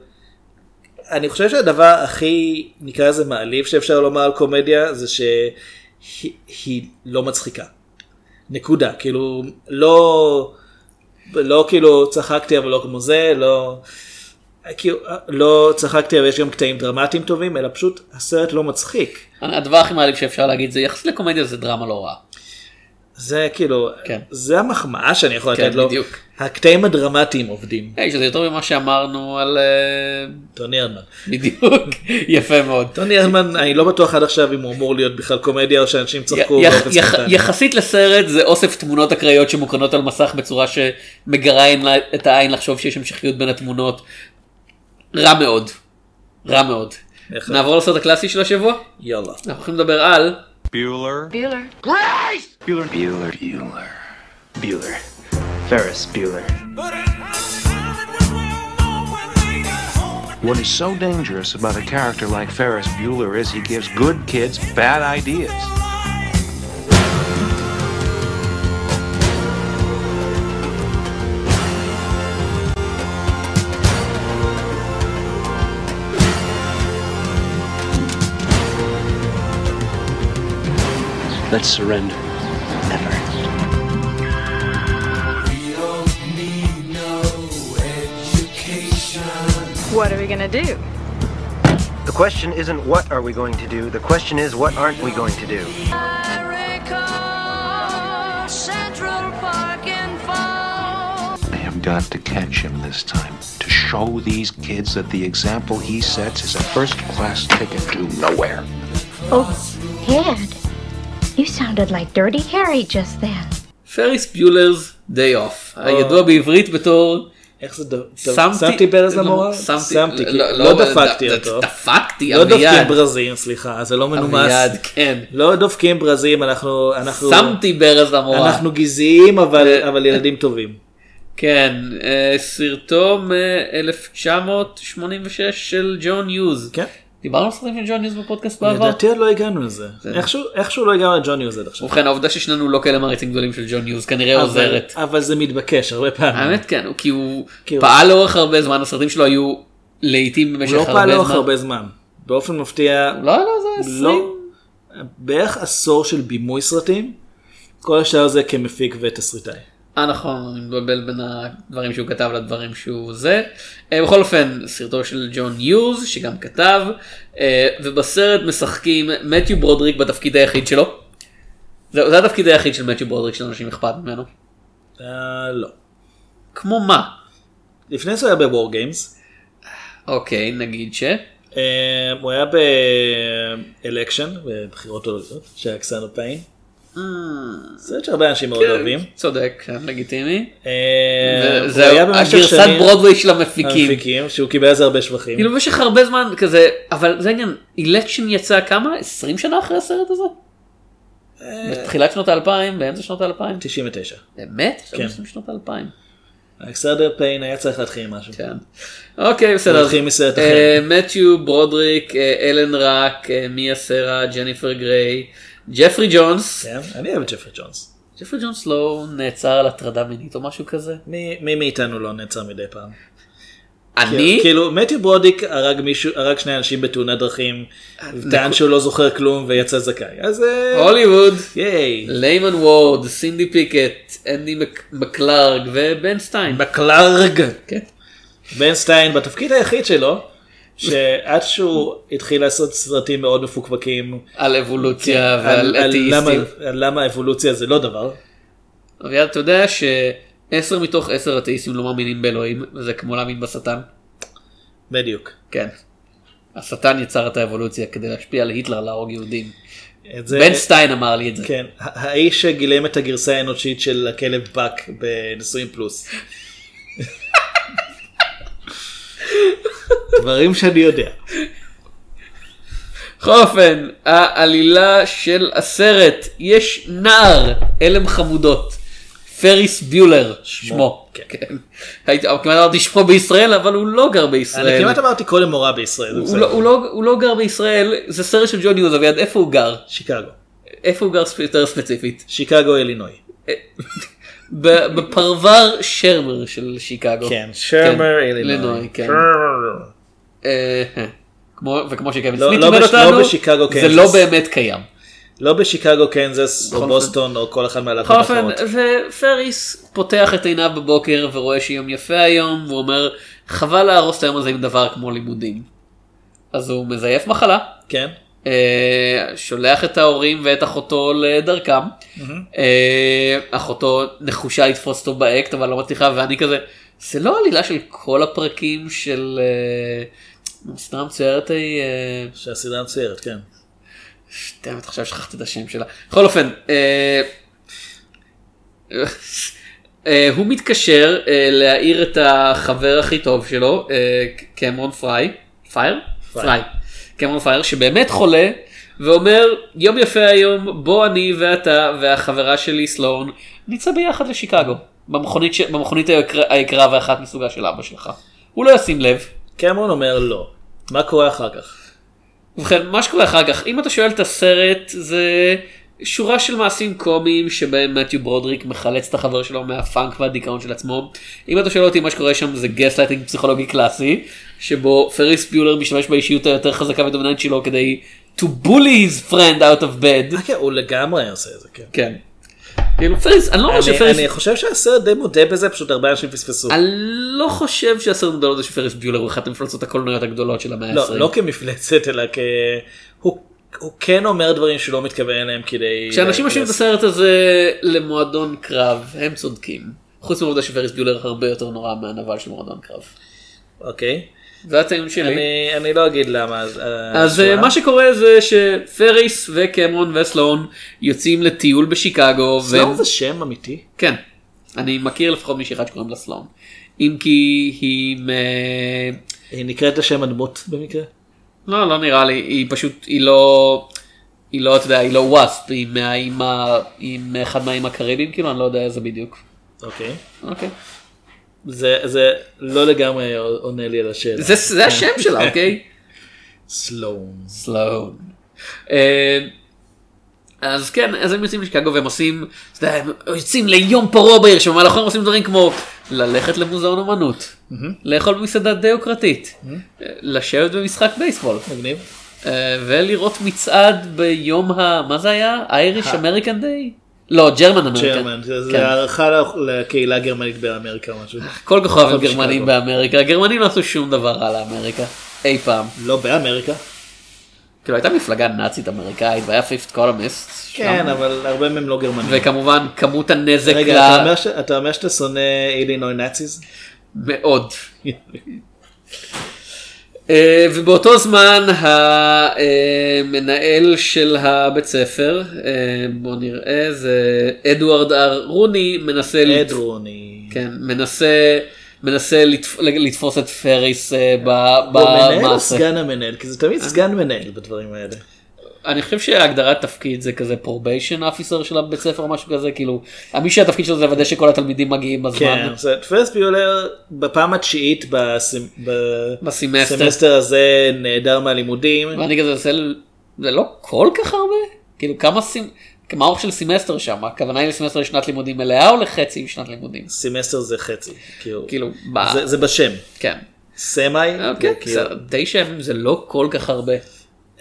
אני חושב שהדבר הכי, נקרא לזה מעליב שאפשר לומר על קומדיה, זה שהיא היא לא מצחיקה. נקודה. כאילו, לא, לא כאילו צחקתי אבל לא כמו זה, לא, כאילו, לא צחקתי אבל יש גם קטעים דרמטיים טובים, אלא פשוט הסרט לא מצחיק. הדבר הכי מעליב שאפשר להגיד זה יחסית לקומדיה זה דרמה לא רעה. זה כאילו, כן. זה המחמאה שאני יכול כן, לתת לו. בדיוק. הקטעים הדרמטיים עובדים. היי, שזה יותר ממה שאמרנו על... אה, טוני ארדמן. בדיוק, יפה מאוד. טוני ארדמן, אני לא בטוח עד עכשיו אם הוא אמור להיות בכלל קומדיה או שאנשים צחקו. יחסית לסרט זה אוסף תמונות אקראיות שמוקרנות על מסך בצורה שמגרה את העין לחשוב שיש המשכיות בין התמונות. רע מאוד. רע מאוד. נעבור לסרט הקלאסי של השבוע? יאללה. אנחנו הולכים לדבר על Bueller. Bueller. Grace! Bueller. Bueller, Bueller, Bueller. Ferris Bueller. What is so dangerous about a character like Ferris Bueller is he gives good kids bad ideas. Let's surrender. Never. What are we gonna do? The question isn't what are we going to do, the question is what aren't we going to do. I have got to catch him this time to show these kids that the example he sets is a first class ticket to nowhere. Oh, Ed, you sounded like Dirty Harry just then. פריס ביולר's Day Off, הידוע בעברית בתור איך זה ד- ד- שמתי ברז למורה? שמתי, כי לא- לא לא, דפקתי אותו. דפקתי, לא דופקים אביעד. ברזים, סליחה, זה לא מנומס. אביעד, כן. לא דופקים ברזים, אנחנו... אנחנו- שמתי ברז למורה. אנחנו גזעיים, אבל אבל ילדים טובים. כן, אה, סרטו מ-1986 של ג'ון יוז. כן. דיברנו על סרטים של ג'ון יוז בפודקאסט בעבר? לדעתי עוד לא הגענו לזה. איכשהו- איכשהו לא הגענו לג'ון יוז עד עכשיו. ובכן העובדה ששנינו לא כאלה מעריצים גדולים של ג'ון יוז כנראה אבל- עוזרת. אבל זה מתבקש הרבה פעמים. האמת כן, כי הוא פעל לאורך הרבה זמן, הסרטים שלו היו לעיתים במשך הוא לא הרבה פעל זמן. לאורך הרבה זמן. באופן מפתיע, לא, לא, זה 20. לא, בערך עשור של בימוי סרטים, כל השאר זה כמפיק ותסריטאי. אה נכון, אני מבלבל בין הדברים שהוא כתב לדברים שהוא זה. אה, בכל אופן, סרטו של ג'ון יוז שגם כתב, אה, ובסרט משחקים מתיו ברודריק בתפקיד היחיד שלו. זהו, זה התפקיד היחיד של מתיו ברודריק שלאנשים אכפת ממנו. אה, לא. כמו מה? לפני זה הוא היה ב WarGames, אוקיי, נגיד ש... אה, הוא היה ב Election, בבחירות עולמיות, של אלכסנדר פיין. סרט שהרבה אנשים מאוד כן, אוהבים. צודק, כן, לגיטימי. אה, וזהו, היה הגרסת שנים- ברודווי של המפיקים. המפיקים, שהוא קיבל על זה הרבה שבחים. כאילו במשך הרבה זמן כזה, אבל זה העניין, Election יצא כמה? 20 שנה אחרי הסרט הזה? בתחילת שנות האלפיים, באמצע שנות האלפיים? 99. באמת? כן. שנות האלפיים. אלכסנדר פיין היה צריך להתחיל עם משהו. כן. אוקיי, בסדר. הוא התחיל מסרט אחר. אה, מתיו ברודריק, אה, אלן ראק, אה, מיה סרה, ג'ניפר גריי, ג'פרי ג'ונס. כן, אני אוהב את ג'פרי ג'ונס. ג'פרי ג'ונס לא נעצר על הטרדה מינית או משהו כזה? מי מי מאיתנו לא נעצר מדי פעם? אני? כאילו מתיו ברודריק הרג מישהו, הרג שני אנשים בתאונת דרכים, טען שהוא לא זוכר כלום ויצא זכאי. אז אה, הוליווד. ייי. ליימן וורד, סינדי פיקט, אנדי מק- מקלארג ובן סטיין. מקלארג. כן. בן סטיין בתפקיד היחיד שלו, שעד שהוא התחיל לעשות סרטים מאוד מפוקפקים. על אבולוציה כן, ועל על- על אתאיסטים. למה- על למה אבולוציה זה לא דבר. אביעד, אתה יודע שעשר מתוך עשר אתאיסטים לא מאמינים באלוהים, וזה כמו להאמין בשטן? בדיוק. כן. השטן יצר את האבולוציה כדי להשפיע על היטלר להרוג יהודים. זה- בן סטיין אמר לי את זה. כן, האיש שגילם את הגרסה האנושית של הכלב באק בנישואים פלוס. דברים שאני יודע. בכל אופן, העלילה של הסרט, יש נער, הלם חמודות. פריס ביולר, שמו. כן. הייתי כמעט אמרתי שמו בישראל, אבל הוא לא גר בישראל. אני כמעט אמרתי קודם מורה בישראל. הוא. לא- הוא לא- הוא לא גר בישראל, זה סרט של ג'וני אוזביאד, איפה הוא גר? שיקגו. איפה הוא גר יותר ספציפית? שיקגו אלינוי. ב- בפרבר שרמר של שיקגו. כן, שרמר כן, אלינוי. אה, כמו- וכמו שקווין לא- סמית לא לימד בש- לא אותנו, בשיקגו, זה קנזס. לא באמת קיים. לא בשיקגו, קנזס, או בוסטון, או כל אחד אופן, האחרות. ופריס פותח את עיניו בבוקר ורואה שיום יפה היום, והוא אומר, חבל להרוס את היום הזה עם דבר כמו לימודים. אז הוא מזייף מחלה, כן. אה, שולח את ההורים ואת אחותו לדרכם. אה, אחותו נחושה לתפוס אותו באקט אבל לא מצליחה ואני כזה זה לא עלילה של כל הפרקים של סדרה מצוירת ההיא. אה, שהסדרה מצוירת, כן. באמת עכשיו שכחתי את השם שלה. בכל אופן. אה, אה, הוא מתקשר להעיר את החבר הכי טוב שלו, קמרון פריי, פייר? פריי. קמרון פייר שבאמת חולה ואומר יום יפה היום בוא אני ואתה והחברה שלי סלון נצא ביחד לשיקגו במכונית, ש... במכונית היקרה, ואחת מסוגה של אבא שלך. הוא לא ישים לב. קמרון אומר לא. מה קורה אחר כך? ובכן, מה שקורה אחר כך, אם אתה שואל את הסרט, זה שורה של מעשים קומיים שבהם מתיו ברודריק מחלץ את החבר שלו מהפאנק והדיכאון של עצמו. אם אתה שואל אותי מה שקורה שם זה גסלייטינג פסיכולוגי קלאסי, שבו פריס ביולר משתמש באישיות היותר חזקה ודומיננט שלו כדי to bully his friend out of bed. כן, הוא לגמרי עושה את זה, כן. כן. כאילו פריס, אני לא אומר שפריס, אני חושב שהסרט די מודה בזה, פשוט הרבה אנשים פספסו. אני לא חושב שהסרט מודע לזה שפריס ביולר הוא אחת המפלצות הקולנועיות הגדולות של המאה ה-20. לא, לא כמפלצת, אלא כ... הוא- הוא כן אומר דברים שהוא לא מתכוון אליהם כדי... כשאנשים משווים את הסרט הזה למועדון קרב, הם צודקים. חוץ מהעובדה שפריס ביולר הרבה יותר נורא מהנבל של מועדון קרב. אוקיי. זה הטיעון שלי. אני- אני לא אגיד למה. אז אז אה, מה שקורה זה שפריס וקמרון וסלון יוצאים לטיול בשיקגו. סלון והם- זה שם אמיתי? כן. אני מכיר לפחות מישהי אחת שקוראים לה סלון. אם כי היא... מ- היא נקראת לשם הדמות במקרה? לא, לא נראה לי, היא פשוט, היא לא, היא לא, אתה יודע, היא לא וואספ, היא מהאיים, ה- היא מאחד מהאיים הקריביים, כאילו, אני לא יודע איזה בדיוק. אוקיי. אוקיי. זה זה לא לגמרי עונה לי על השאלה. זה, זה השם שלה, אוקיי? סלון. סלון. אה, אז כן, אז הם יוצאים לשיקגו והם עושים, אתה יודע, הם יוצאים ליום פרוע בעיר, שבמהלכו הם עושים דברים כמו ללכת למוזיאון אמנות, לאכול במסעדה די יוקרתית, לשבת במשחק בייסבול, מגניב. אה, ולראות מצעד ביום ה... מה זה היה? Irish American Day? לא, German American. German, זה כן. הערכה לקהילה הגרמנית באמריקה משהו. כל כך אוהבים גרמנים. באמריקה, הגרמנים לא עשו שום דבר רע לאמריקה, אי פעם. לא באמריקה. כאילו הייתה מפלגה נאצית אמריקאית והיה fifth columnist. כן, אבל הרבה מהם לא גרמנים. וכמובן כמות הנזק רגע, אתה אומר שאתה שונא Illinois Nazis? מאוד. אה, ובאותו זמן המנהל של הבית ספר, אה, בוא נראה, זה אדוארד אר רוני מנסה, אד רוני. כן, מנסה, מנסה לתפ- לתפוס את פריס אה, ב- הוא המנהל או במעשה. סגן המנהל? כי זה תמיד סגן מנהל בדברים האלה. אני חושב שהגדרת תפקיד זה כזה probation officer של הבית ספר או משהו כזה כאילו מי שהתפקיד שלו זה לוודא שכל התלמידים מגיעים בזמן. כן, זה פריס ביולר בפעם התשיעית בסמסטר. בסמסטר הזה נעדר מהלימודים. ואני כזה זה, זה לא כל כך הרבה כאילו כמה סימ... כמה אורך של סמסטר שם הכוונה היא לסמסטר לשנת לימודים מלאה או לחצי משנת לימודים. סמסטר זה חצי. כאילו, כאילו ב- זה- זה בשם. כן. semi. אוקיי, זה כאילו- תשע ימים זה לא כל כך הרבה.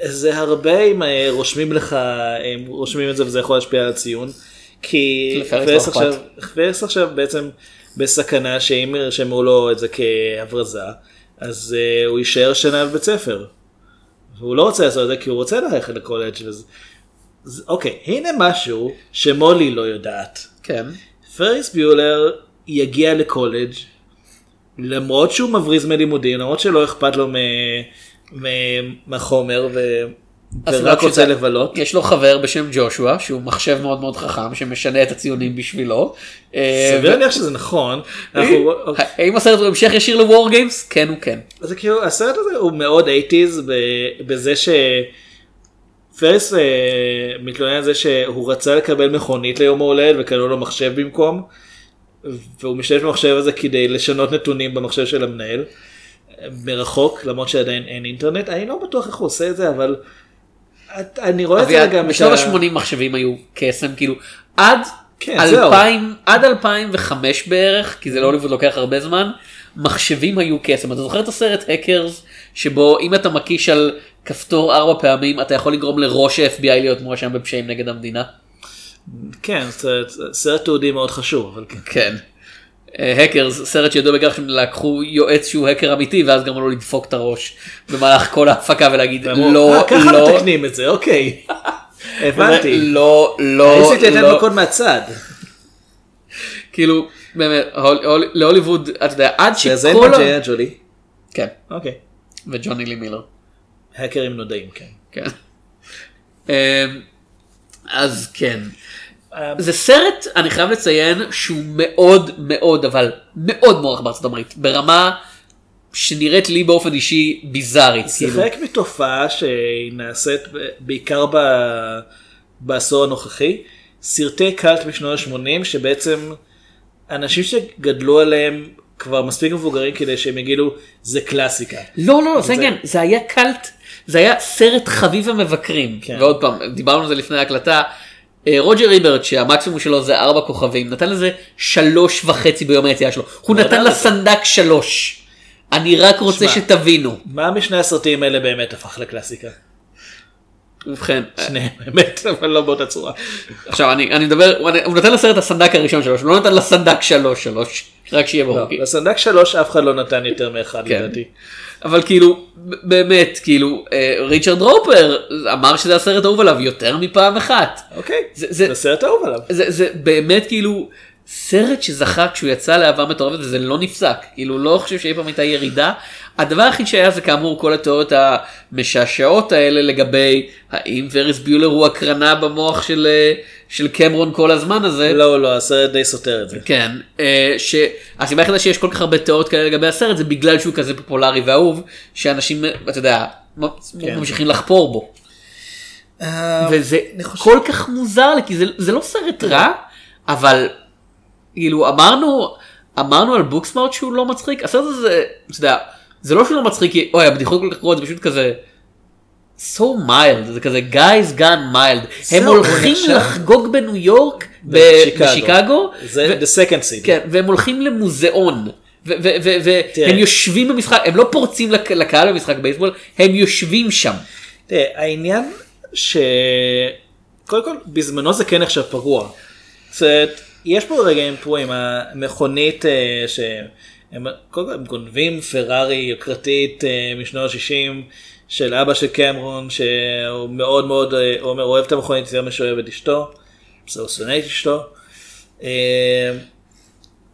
זה הרבה אם אה, רושמים לך, הם רושמים את זה וזה יכול להשפיע על הציון. כי לפרק פרס לא עכשיו, בעצם בסכנה שאם ירשמו לו את זה כהברזה, אז uh, הוא יישאר שנה בבית ספר. והוא לא רוצה לעשות את זה כי הוא רוצה ללכת לקולג' וזה. אז, אוקיי, הנה משהו שמולי לא יודעת. כן. פריס ביולר יגיע לקולג' למרות שהוא מבריז מלימודים, למרות שלא אכפת לו מ... מהחומר ו... אז ורק רוצה. לבלות. יש לו חבר בשם ג'ושוע שהוא מחשב מאוד מאוד חכם שמשנה את הציונים בשבילו. אה, סביר ו- להניח שזה נכון. אנחנו- האם הסרט הוא המשך ישיר לוור גיימס? כן הוא כן. זה כאילו הסרט הזה הוא מאוד 80's ב- בזה ש... פרס אה, מתלונן על זה שהוא רצה לקבל מכונית ליום ההולדת וקנו לו מחשב במקום והוא משתמש במחשב הזה כדי לשנות נתונים במחשב של המנהל מרחוק למרות שעדיין אין אינטרנט אני לא בטוח איך הוא עושה את זה אבל אני רואה את זה גם בשנות ה- ה-80 מחשבים היו קסם כאילו עד כן, זהו. 2000 עד 2005 בערך כי זה להוליווד לוקח הרבה זמן מחשבים היו קסם אתה זוכר את הסרט האקרס שבו אם אתה מקיש על כפתור ארבע פעמים אתה יכול לגרום לראש ה-FBI להיות מואשם בפשעים נגד המדינה. כן סרט, סרט תיעודי מאוד חשוב אבל כן. כן. האקרס סרט שידוע בכך שהם לקחו יועץ שהוא האקר אמיתי ואז גרמו לו לדפוק את הראש במהלך כל ההפקה ולהגיד לא "אה, ככה לא מתקנים את זה אוקיי. הבנתי. לא לא עשיתי את לא. המקוד מהצד. כאילו באמת הול- הול- להוליווד אתה יודע עד זה זה שכל עם ה- אנג'ליה ג'ולי. כן אוקיי. וג'וני לי מילר. האקרים נודעים כן. כן. אמ, אז כן. זה סרט אני חייב לציין שהוא מאוד מאוד אבל מאוד מוערך בארצות הברית ברמה שנראית לי באופן אישי ביזארית. זה כאילו. חלק מתופעה שהיא נעשית ב- בעיקר ב- בעשור הנוכחי. סרטי קאלט בשנות ה-80 שבעצם אנשים שגדלו עליהם כבר מספיק מבוגרים כדי שהם יגידו זה קלאסיקה. לא לא לא זה העניין זה היה קאלט זה היה סרט חביב המבקרים כן. ועוד פעם דיברנו על זה לפני ההקלטה. אה, רוג'ר ריברט שהמקסימום שלו זה ארבע כוכבים נתן לזה שלוש וחצי ביום היציאה שלו הוא לא נתן. לסנדק שלוש. אני רק רוצה שמע. שתבינו. מה משני הסרטים האלה באמת הפך לקלאסיקה? ובכן שניהם באמת אבל לא באותה צורה. עכשיו אני אני מדבר הוא הוא נתן לסרט הסנדק הראשון שלו שהוא לא נתן לסנדק שלוש שלוש רק שיהיה ברור. לא, לסנדק שלוש אף אחד לא נתן יותר מאחד כן. לדעתי. אבל כאילו באמת כאילו אה, ריצ'רד רופר אמר שזה הסרט האהוב עליו יותר מפעם אחת. אוקיי. זה, זה, זה סרט אהוב עליו. זה, זה באמת כאילו סרט שזכה כשהוא יצא לאהבה מטורפת וזה לא נפסק כאילו לא חושב שאי פעם הייתה ירידה. הדבר היחיד שהיה זה כאמור כל התיאוריות המשעשעות האלה לגבי האם וריס ביולר הוא הקרנה במוח של, אה, של קמרון כל הזמן הזה. לא לא הסרט די סותר את זה. כן, אה, שהסיבה היחידה שיש כל כך הרבה תיאוריות כאלה לגבי הסרט זה בגלל שהוא כזה פופולרי ואהוב שאנשים אתה יודע כן. ממשיכים לחפור בו. אה, וזה כל כך מוזר לי כי זה, זה לא סרט רע אבל כאילו אמרנו אמרנו על בוקסמארט שהוא לא מצחיק הסרט הזה אתה יודע זה לא שהוא לא מצחיק כי אוי הבדיחות כל כך גרועות זה פשוט כזה. so mild זה כזה guys gone mild הם זהו, הוא הולכים לחגוג בניו יורק בשיקגו. זה the second scene. כן, והם הולכים למוזיאון. והם יושבים במשחק, הם לא פורצים לק- לקהל במשחק בייסבול, הם יושבים שם. תראה, העניין ש... קודם כל, בזמנו זה כן נחשב פגוע. זאת אומרת, יש פה רגעים פרועים, המכונית אה, שהם גונבים פרארי יוקרתית אה, משנות ה-60 של אבא של קמרון, שהוא מאוד מאוד, אה, אומר, אוהב את המכונית יותר משאוהב את אשתו, הוא שונא את אשתו. אה,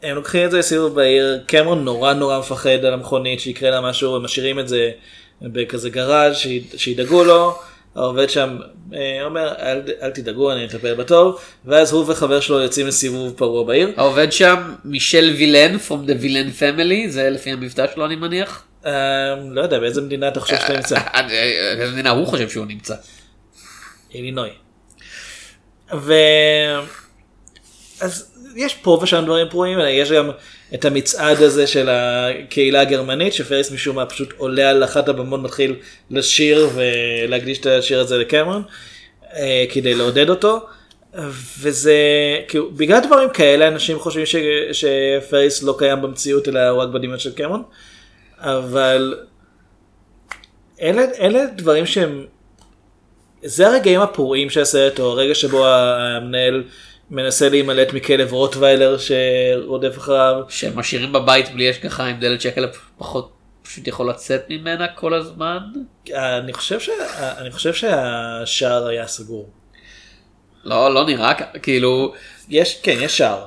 הם לוקחים את זה לסיבוב בעיר, קמרון נורא נורא מפחד על המכונית שיקרה לה משהו, הם משאירים את זה בכזה גראז' שיד- שידאגו לו, העובד שם אה, אומר אל, אל תדאגו אני אטפל בטוב, ואז הוא וחבר שלו יוצאים לסיבוב פרוע בעיר. העובד שם, מישל וילן, from the villain family, זה לפי המבטא שלו אני מניח. אה, לא יודע באיזה מדינה אתה חושב שאתה נמצא? באיזה מדינה הוא חושב שהוא נמצא. אילינוי. ו... אז יש פה ושם דברים פרועים, יש גם את המצעד הזה של הקהילה הגרמנית, שפריס משום מה פשוט עולה על אחת הבמות, מתחיל לשיר ולהקדיש את השיר הזה לקמרון, אה, כדי לעודד אותו. וזה, כאילו, בגלל דברים כאלה אנשים חושבים ש, שפריס לא קיים במציאות אלא הוא רק בדמיון של קמרון, אבל אלה, אלה דברים שהם זה הרגעים הפורעים של הסרט, או הרגע שבו המנהל מנסה להימלט מכלב רוטוויילר שרודף אחריו. שהם משאירים בבית בלי השגחה עם דלת שהכלב פחות פשוט יכול לצאת ממנה כל הזמן. אני חושב, ש... אני חושב שהשער היה סגור. לא, לא נראה כאילו, יש, כן, יש שער.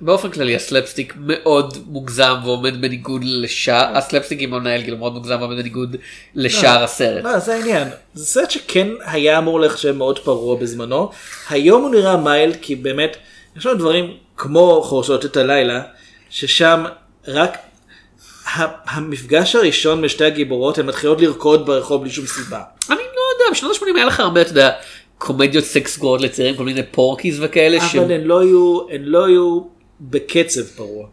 באופן כללי הסלפסטיק מאוד מוגזם ועומד בניגוד לשאר, הסלפסטיק עם המנהל כאילו מאוד מוגזם ועומד בניגוד לשאר הסרט. לא, זה העניין. זה סרט שכן היה אמור להיחשב מאוד פרוע בזמנו. היום הוא נראה mild כי באמת, יש לנו דברים כמו חורשות את הלילה, ששם רק המפגש הראשון בין שתי הגיבורות הן מתחילות לרקוד ברחוב בלי שום סיבה. אני לא יודע, בשנות ה-80 היה לך הרבה, אתה יודע, קומדיות סקס גרועות לצעירים, כל מיני פורקיז וכאלה, אבל הן לא היו, הן לא היו בקצב פרוע.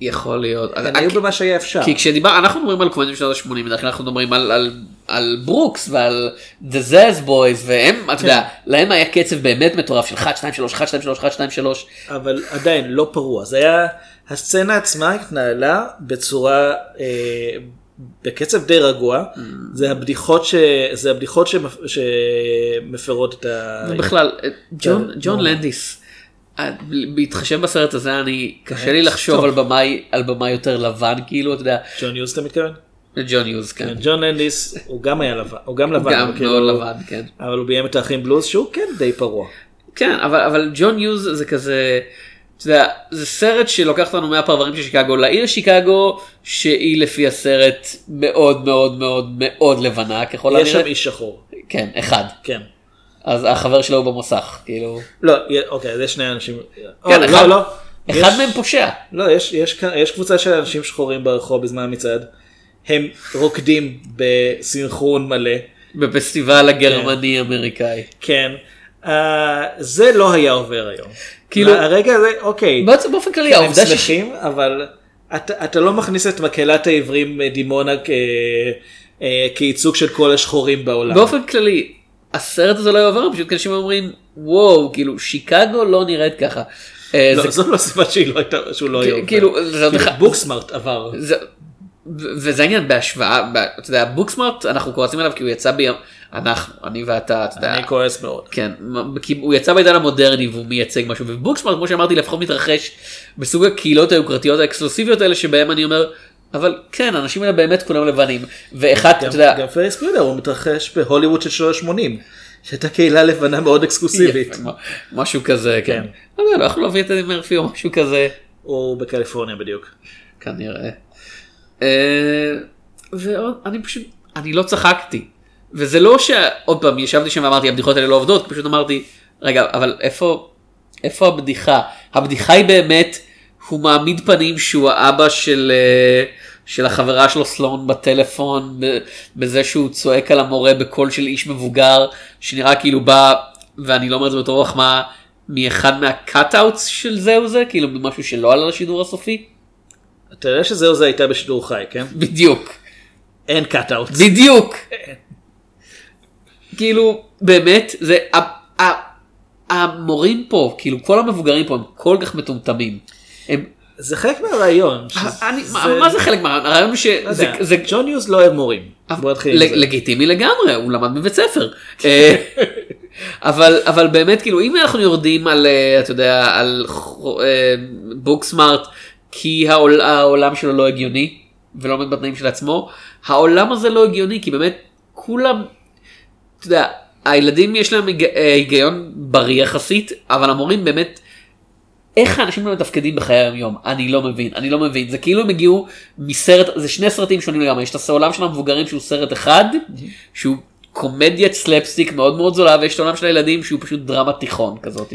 יכול להיות. הם היו במה שהיה אפשר. כי כשדיבר, אנחנו מדברים על קומדיות שנות ה-80, בדרך כלל אנחנו מדברים על, על, על ברוקס ועל The Zaz Boys, והם, אתה יודע, להם היה קצב באמת מטורף של 1, 2, 3, 1, 2, 3, 1, 2, 3. אבל עדיין לא פרוע. זה היה, הסצנה עצמה התנהלה בצורה, אה, בקצב די רגוע. זה הבדיחות, ש, זה הבדיחות שמפ, שמפרות את ה... ובכלל, ג'ון, כן, ג'ון. לנדיס, אה, בהתחשב בסרט הזה, אני, קשה לי אה, לחשוב. על במאי, על במאי יותר לבן, כאילו, אתה יודע, ג'ון יוז אתה מתכוון? ג'ון יוז, כן. כן, ג'ון לנדיס הוא גם היה לבן, הוא גם לבן, גם כאילו- מאוד לבן, כן. אבל הוא ביים את האחים בלוז שהוא כן די פרוע. כן, אבל, אבל ג'ון יוז זה כזה, אתה יודע, זה סרט שלוקח אותנו מהפרברים של שיקגו לעיר שיקגו, שהיא לפי הסרט מאוד מאוד מאוד מאוד לבנה, ככל יש הנראה. שם איש שחור. כן, אחד. כן. אז החבר שלו הוא במוסך, כאילו. לא, אוקיי, אז יש שני אנשים. כן, או, אחד- לא, לא. אחד יש- מהם פושע. לא, יש, יש, יש קבוצה של אנשים שחורים ברחוב בזמן המצעד. הם רוקדים בסנכרון מלא. בפסטיבל הגרמני אמריקאי. כן. Uh, זה לא היה עובר היום. כאילו- הרגע הזה, אוקיי. בעצם באופן כללי, הם העובדה ש- שמחים, אבל אתה, אתה לא מכניס את מקהלת העברים אה, דימונה כ, אה, כייצוג של כל השחורים בעולם. באופן כללי, הסרט הזה לא יעבור, פשוט אנשים אומרים, וואו, כאילו, שיקגו לא נראית ככה. אה, לא, זאת לא הסיבה שהיא לא הייתה, שהוא לא היה עובר. כאילו, זה עוד אחד- בוקסמארט עבר. וזה העניין בהשוואה, אתה יודע, בוקסמארט, אנחנו כועסים עליו כי הוא יצא ביום, אנחנו, אני ואתה, אתה יודע, אני כועס מאוד. כן, כי הוא יצא בעידן המודרני והוא מייצג משהו, ובוקסמארט, כמו שאמרתי, לפחות מתרחש בסוג הקהילות היוקרתיות האקסקלוסיביות האלה, שבהם אני אומר, אבל כן, האנשים האלה באמת כולם לבנים, ואחד, אתה יודע, גם פריס ביולר הוא מתרחש בהוליווד של שנות ה-80, שהייתה קהילה לבנה מאוד אקסקלוסיבית. יפה, משהו כזה, כן. לא יודע, לא יכלו להביא את אדי מרפי או משהו כזה. הוא בקליפורניה בדיוק. כנראה. אה, ועוד, אני פשוט, אני לא צחקתי. וזה לא שעוד פעם ישבתי שם ואמרתי הבדיחות האלה לא עובדות, פשוט אמרתי, רגע, אבל איפה, איפה הבדיחה? הבדיחה היא באמת, הוא מעמיד פנים שהוא האבא של, אה, של החברה שלו סלון בטלפון, בזה שהוא צועק על המורה בקול של איש מבוגר, שנראה כאילו בא, ואני לא אומר את זה בתור מחמאה, מאחד מהקאט-אוטס של זהו זה, כאילו ממשהו שלא עלה לשידור הסופי. אתה יודע שזהו זה הייתה בשידור חי, כן? בדיוק. אין קאט-אאוט. בדיוק. כאילו, באמת, זה, המורים פה, כאילו כל המבוגרים פה הם כל כך מטומטמים. הם, זה חלק מהרעיון. אני, מה, מה זה חלק מהרעיון? הרעיון שזה, לא יודע, זה, ג'ון יוז לא אוהב מורים. זה. לגיטימי לגמרי, הוא למד בבית ספר. אה, אבל, אבל באמת, כאילו, אם אנחנו יורדים על, אה, אתה יודע, על בוקסמארט, כי העול, העולם שלו לא הגיוני, ולא עומד בתנאים של עצמו, העולם הזה לא הגיוני, כי באמת, כולם, אתה יודע, הילדים יש להם אה, היגיון בריא יחסית, אבל המורים באמת, איך האנשים לא מתפקדים בחיי היום יום? אני לא מבין, אני לא מבין. זה כאילו הם הגיעו מסרט, זה שני סרטים שונים לגמרי. יש את העולם של המבוגרים שהוא סרט אחד, שהוא קומדיית סלפסטיק מאוד מאוד זולה, ויש את העולם של הילדים שהוא פשוט דרמה תיכון כזאת.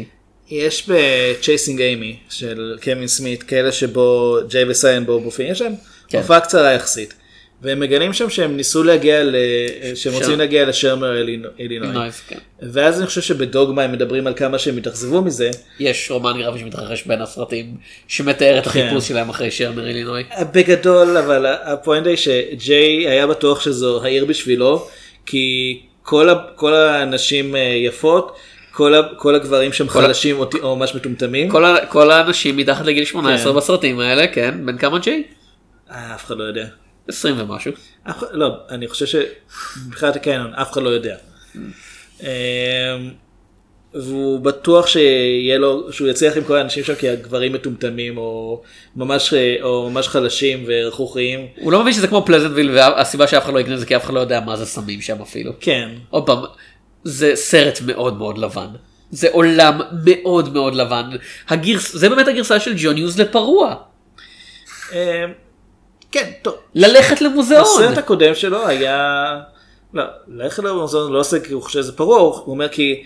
יש בצ'ייסינג אימי של קווין סמית כאלה שבו ג'יי וסיין בו מופיעים, יש להם כן. הופעה קצרה יחסית. והם מגלים שם שהם ניסו להגיע, ל... שהם רוצים שר- להגיע לשרמר. אילינויס, כן. ואז אני חושב שבדוגמה הם מדברים על כמה שהם התאכזבו מזה. יש רומן גרפי שמתרחש בין הסרטים, שמתאר את כן. החיפוש שלהם אחרי שרמר אילינוי. בגדול אבל הפואנט היא שג'יי היה בטוח שזו העיר בשבילו כי כל, ה... כל הנשים אה, יפות כל, ה... כל הגברים שם כל ה- חלשים או, או ממש מטומטמים. כל ה- כל האנשים מתחת לגיל 18 כן. בסרטים האלה, כן, בן כמה ג'יי? אה, אף אחד לא יודע. 20 ומשהו. אף לא, אני חושב שמבחינת הקנון אף אחד לא יודע. אמ, והוא בטוח שיהיה לו, שהוא יצליח עם כל האנשים שם כי הגברים מטומטמים או ממש, או ממש חלשים ורכוכיים. הוא לא מבין שזה כמו פלזנטוויל והסיבה שאף אחד לא יקנה זה כי אף אחד לא יודע מה זה סמים שם אפילו. כן. עוד פעם, זה סרט מאוד מאוד לבן. זה עולם מאוד מאוד לבן. הגרס... זה באמת הגרסה של ג'ון יוז לפרוע. אמ, כן, טוב. ללכת למוזיאון. הסרט הקודם שלו היה, לא, ללכת למוזיאון לא עושה כי הוא חושב שזה פרוע, הוא אומר כי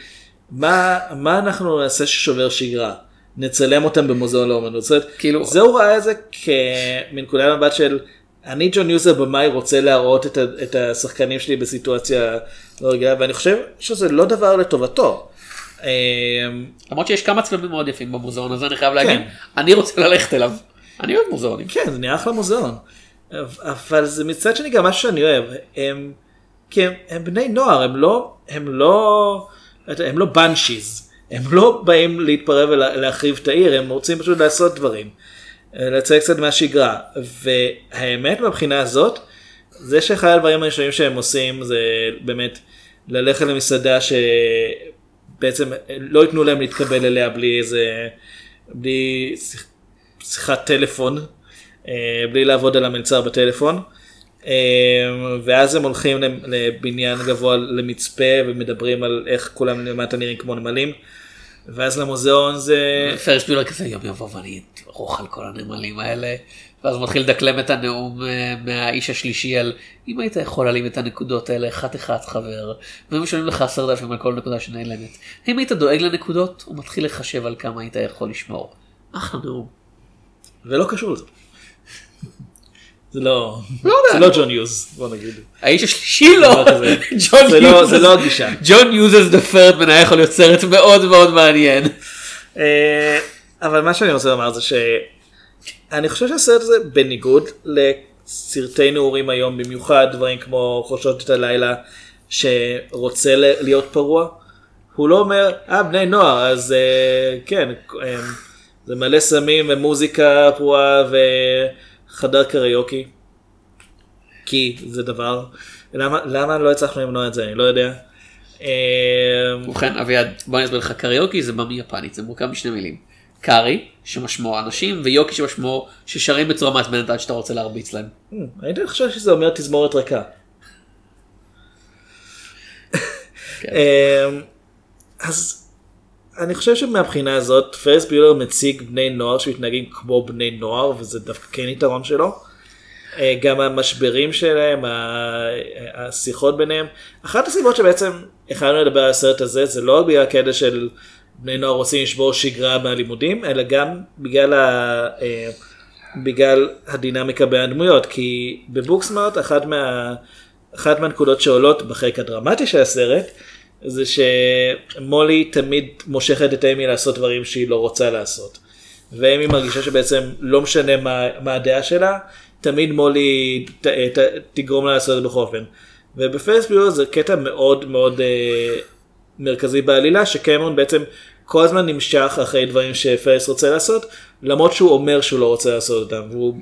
מה, מה אנחנו נעשה ששובר שגרה? נצלם אותם במוזיאון לאומנות. זאת אומרת, כאילו- זה הוא ראה את זה כמנקודת מבט של אני ג'ון יוז הבמאי רוצה להראות את, ה, את השחקנים שלי בסיטואציה לא רגילה ואני חושב שזה לא דבר לטובתו. אה, למרות שיש כמה צלמים מאוד יפים במוזיאון הזה אני חייב להגיד כן. אני רוצה ללכת אליו. אני אוהב מוזיאונים. כן, זה נראה אחלה מוזיאון. אבל זה מצד שני גם משהו שאני אוהב. הם, כי הם, הם בני נוער, הם לא, הם לא, הם לא בנשיז. הם לא באים להתפרע ולהחריב את העיר, הם רוצים פשוט לעשות דברים. לצאת קצת מהשגרה. והאמת מבחינה הזאת, זה שאחד הדברים הראשונים שהם עושים זה באמת ללכת למסעדה שבעצם לא ייתנו להם להתקבל אליה בלי איזה, בלי שיחת טלפון, אה, בלי לעבוד על המלצר בטלפון. אה, ואז הם הולכים לבניין גבוה למצפה ומדברים על איך כולם למטה נראים כמו נמלים. ואז למוזיאון זה... פרש ביולר כזה יום יבוא ואני ארוך על כל הנמלים האלה. ואז מתחיל לדקלם את הנאום אה, מהאיש השלישי על אם היית יכול להעלים את הנקודות האלה אחת אחת חבר והם משלמים לך עשרת אלפים על כל נקודה שנעלמת. האם היית דואג לנקודות הוא מתחיל לחשב על כמה היית יכול לשמור. אחלה נאום. ולא קשור לזה. זה לא, לא זה. לא ג'ון יוז, בוא נגיד. האיש השלישי לא. ג'ון זה לא- יוז- זה לא הגישה. ג'ון דה פרדמן היה יכול להיות סרט מאוד מאוד מעניין. אה, אבל מה שאני רוצה לומר זה שאני חושב שהסרט הזה בניגוד לסרטי נעורים היום במיוחד דברים כמו חוששות את הלילה שרוצה להיות פרוע. הוא לא אומר אה בני נוער אז אה, כן אה, זה מלא סמים ומוזיקה פרועה וחדר קריוקי. כי זה דבר למה למה לא הצלחנו למנוע את זה אני לא יודע. אה, ובכן אביעד בוא אני אסביר לך קריוקי זה בא מיפנית זה מורכב משני מילים. קארי שמשמעו אנשים ויוקי שמשמעו ששרים בצורה מעצבנת עד שאתה רוצה להרביץ להם. הייתי חושב שזה אומר תזמורת ריקה. אמ, אז אני חושב שמבחינה הזאת פרס ביולר מציג בני נוער שמתנהגים כמו בני נוער וזה דווקא כן יתרון שלו. אה, גם המשברים שלהם, השיחות ביניהם. אחת הסיבות שבעצם החלטנו לדבר על הסרט הזה זה לא רק בגלל הקטע של בני נוער רוצים לשבור שגרה מהלימודים, אלא גם בגלל, ה, אה, בגלל הדינמיקה בין הדמויות. כי בבוקסמארט אחת, מה, אחת מהנקודות שעולות בחלק הדרמטי של הסרט זה שמולי תמיד מושכת את אמי לעשות דברים שהיא לא רוצה לעשות. ואמי מרגישה שבעצם לא משנה מה, מה הדעה שלה, תמיד מולי ת, ת, תגרום לה לעשות את זה בכל אופן. ובפייס ביור זה קטע מאוד מאוד אה, מרכזי בעלילה, שקמרון בעצם כל הזמן נמשך אחרי דברים שפייס רוצה לעשות, למרות שהוא אומר שהוא לא רוצה לעשות אותם. והוא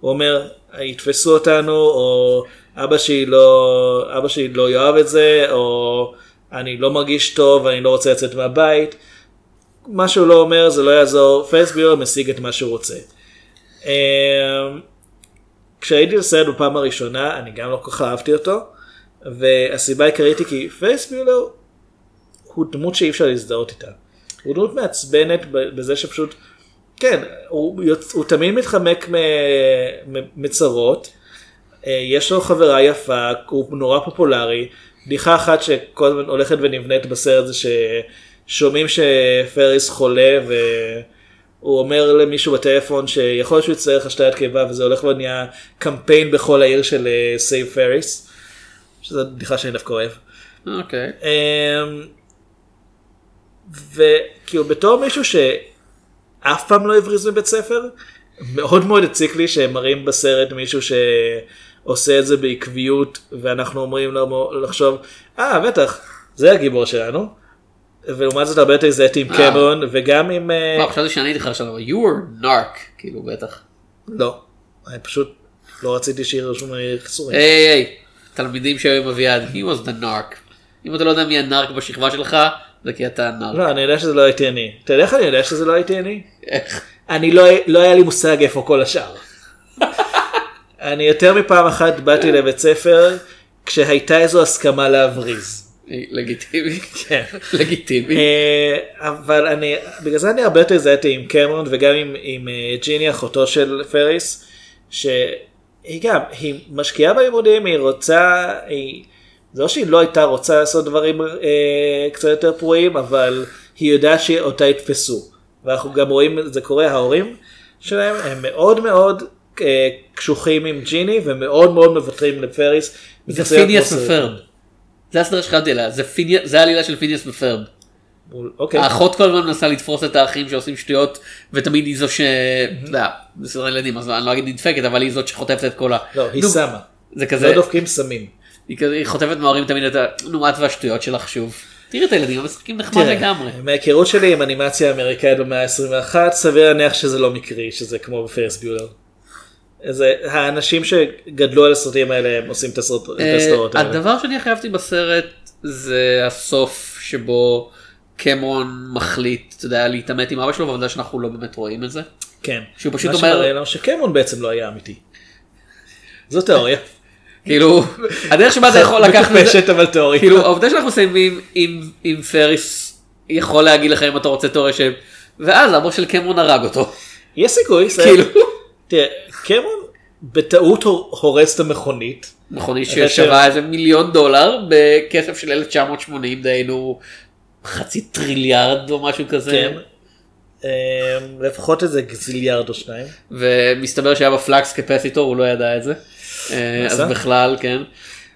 הוא אומר, יתפסו אותנו, או אבא שלי לא, לא יאהב את זה, או אני לא מרגיש טוב, אני לא רוצה לצאת מהבית. מה שהוא לא אומר זה לא יעזור, פריס ביולר משיג את מה שהוא רוצה. אמ, כשהייתי בסרט בפעם הראשונה אני גם לא כל כך אהבתי אותו והסיבה העיקרית היא כי פריס ביולר הוא דמות שאי אפשר להזדהות איתה. הוא דמות מעצבנת בזה שפשוט כן הוא. הוא תמיד מתחמק מצרות אה, יש לו חברה יפה הוא נורא פופולרי בדיחה אחת שכל הזמן הולכת ונבנית בסרט זה ששומעים שפריס חולה ו... הוא אומר למישהו בטלפון שיכול להיות שהוא יצטרך השתלת כליה וזה הולך ונהיה קמפיין בכל העיר של save Ferris. שזו בדיחה שאני דווקא אוהב. אוקיי. אמ, וכאילו בתור מישהו שאף פעם לא הבריז מבית ספר, מאוד מאוד הציק לי שהם מראים בסרט מישהו שעושה את זה בעקביות ואנחנו אומרים לחשוב, אה בטח, זה הגיבור שלנו. ולעומת זאת הרבה יותר הזדהיתי עם אה. קמרון וגם עם... אה, וואו, חשבתי שאני הייתי לך עכשיו, you were narc, כאילו בטח. לא, אני פשוט לא רציתי שיהיה רשום לי חיסורים. היי היי, תלמידים שהיו עם אביעד, he was the narc. אם אתה לא יודע מי הנארק בשכבה שלך, זה כי אתה נארק. לא, אני יודע שזה לא הייתי אני. אתה יודע איך אני יודע שזה לא הייתי אני? איך? אני לא, לא היה לי מושג איפה כל השאר. אני יותר מפעם אחת באתי לבית ספר כשהייתה איזו הסכמה להבריז. לגיטימי. כן. לגיטימי. אה, אבל אני, בגלל זה אני הרבה יותר הזדהיתי עם קמרון וגם עם, עם אה, ג'יני אחותו של פריס, שהיא גם, היא משקיעה בלימודים, היא רוצה, היא, זה לא שהיא לא הייתה רוצה לעשות דברים אה, קצת יותר פרועים, אבל היא יודעת שאותה יתפסו. ואנחנו גם רואים את זה קורה, ההורים שלהם הם מאוד מאוד קשוחים עם ג'יני ומאוד מאוד מוותרים לפריס. זה פיניאס. ופרב. זה הסדרה שחשבתי עליה, זה העלילה של פיניאס ופרב. אוקיי. האחות כל הזמן מנסה לתפוס את האחים שעושים שטויות ותמיד היא זו ש... אתה יודע, בסדר ילדים אז אני לא אגיד נדפקת אבל היא זאת שחוטפת את כל ה... לא, היא שמה. זה כזה, לא דופקים סמים. היא חוטפת מההורים תמיד את ה... נו את והשטויות שלך שוב. תראי את הילדים הם משחקים נחמד לגמרי. מההיכרות שלי עם אנימציה אמריקאית במאה ה-21 סביר להניח שזה לא מקרי שזה כמו בפרס ביולר. זה האנשים שגדלו על הסרטים האלה הם עושים את הסרט- את אה, האלה. הדבר שאני הכי אהבתי בסרט זה הסוף שבו קמרון מחליט, אתה יודע, להתעמת עם אבא שלו והעובדה שאנחנו לא באמת רואים את זה. כן. שהוא פשוט מה אומר- שמראה לנו שקמרון בעצם לא היה אמיתי. זו תיאוריה. כאילו, הדרך שבה אתה יכול לקחת זה, מטופשת אבל תיאוריה. כאילו העובדה שאנחנו מסיימים עם, פריס יכול להגיד לך אם אתה רוצה תיאוריה של, ואז אבא של קמרון הרג אותו. יש סיכוי. זה- כאילו. תראה, קמרון בטעות הור- הורס את המכונית. מכונית ששווה איזה מיליון דולר בכסף של 1980 דהיינו חצי טריליארד או משהו כזה. כן. אמ, לפחות איזה גזיליארד או שניים. ומסתבר שהיה שם flux capacitor הוא לא ידע את זה. אה, אז? בכלל כן.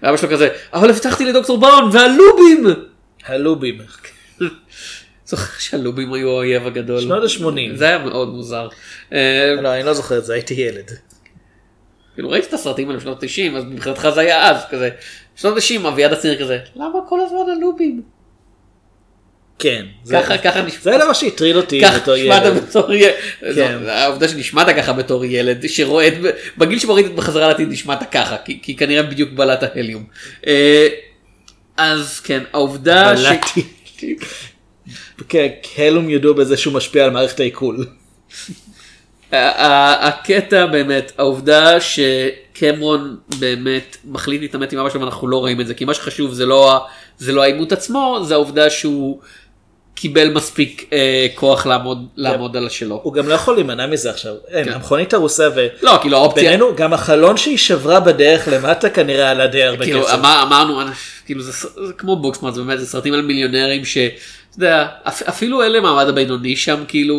אבא שלו כזה אבל הבטחתי לדוקטור באון והלובים. הלובים. זוכר שהלובים היו האויב הגדול. שנות ה-80. זה היה מאוד מוזר. אה, לא, אני לא זוכר את זה, הייתי ילד. כאילו ראיתי את הסרטים האלה בשנות 90 אז מבחינתך זה היה אז כזה. שנות 90 אביעד הצעיר כזה למה כל הזמן הלובים. כן. זה- ככה ככה נשמע. זה מה שהטריד אותי בתור ילד. בתור ילד. כן. זו- העובדה שנשמעת ככה בתור ילד שרואה את בגיל את בחזרה לעתיד נשמעת ככה כי, כי כנראה בדיוק בלעת ההליום. אה, אז כן העובדה ש... כן, הלום ידעו בזה שהוא משפיע על מערכת העיכול. הקטע באמת העובדה שקמרון באמת מחליט להתעמת עם אבא שלו ואנחנו לא רואים את זה כי מה שחשוב זה לא זה לא העימות עצמו זה העובדה שהוא קיבל מספיק אה, כוח לעמוד לעמוד על השלו. הוא גם לא יכול להימנע מזה עכשיו. אין, כן. המכונית הרוסה ו... לא כאילו האופציה בינינו, גם החלון שהיא שברה בדרך למטה כנראה עלה די הרבה כאילו כסף. אמר, אמרנו כאילו זה, זה כמו בוקסמארט זה באמת זה סרטים על מיליונרים שאתה יודע אפ, אפילו אלה מעמד הבינוני שם כאילו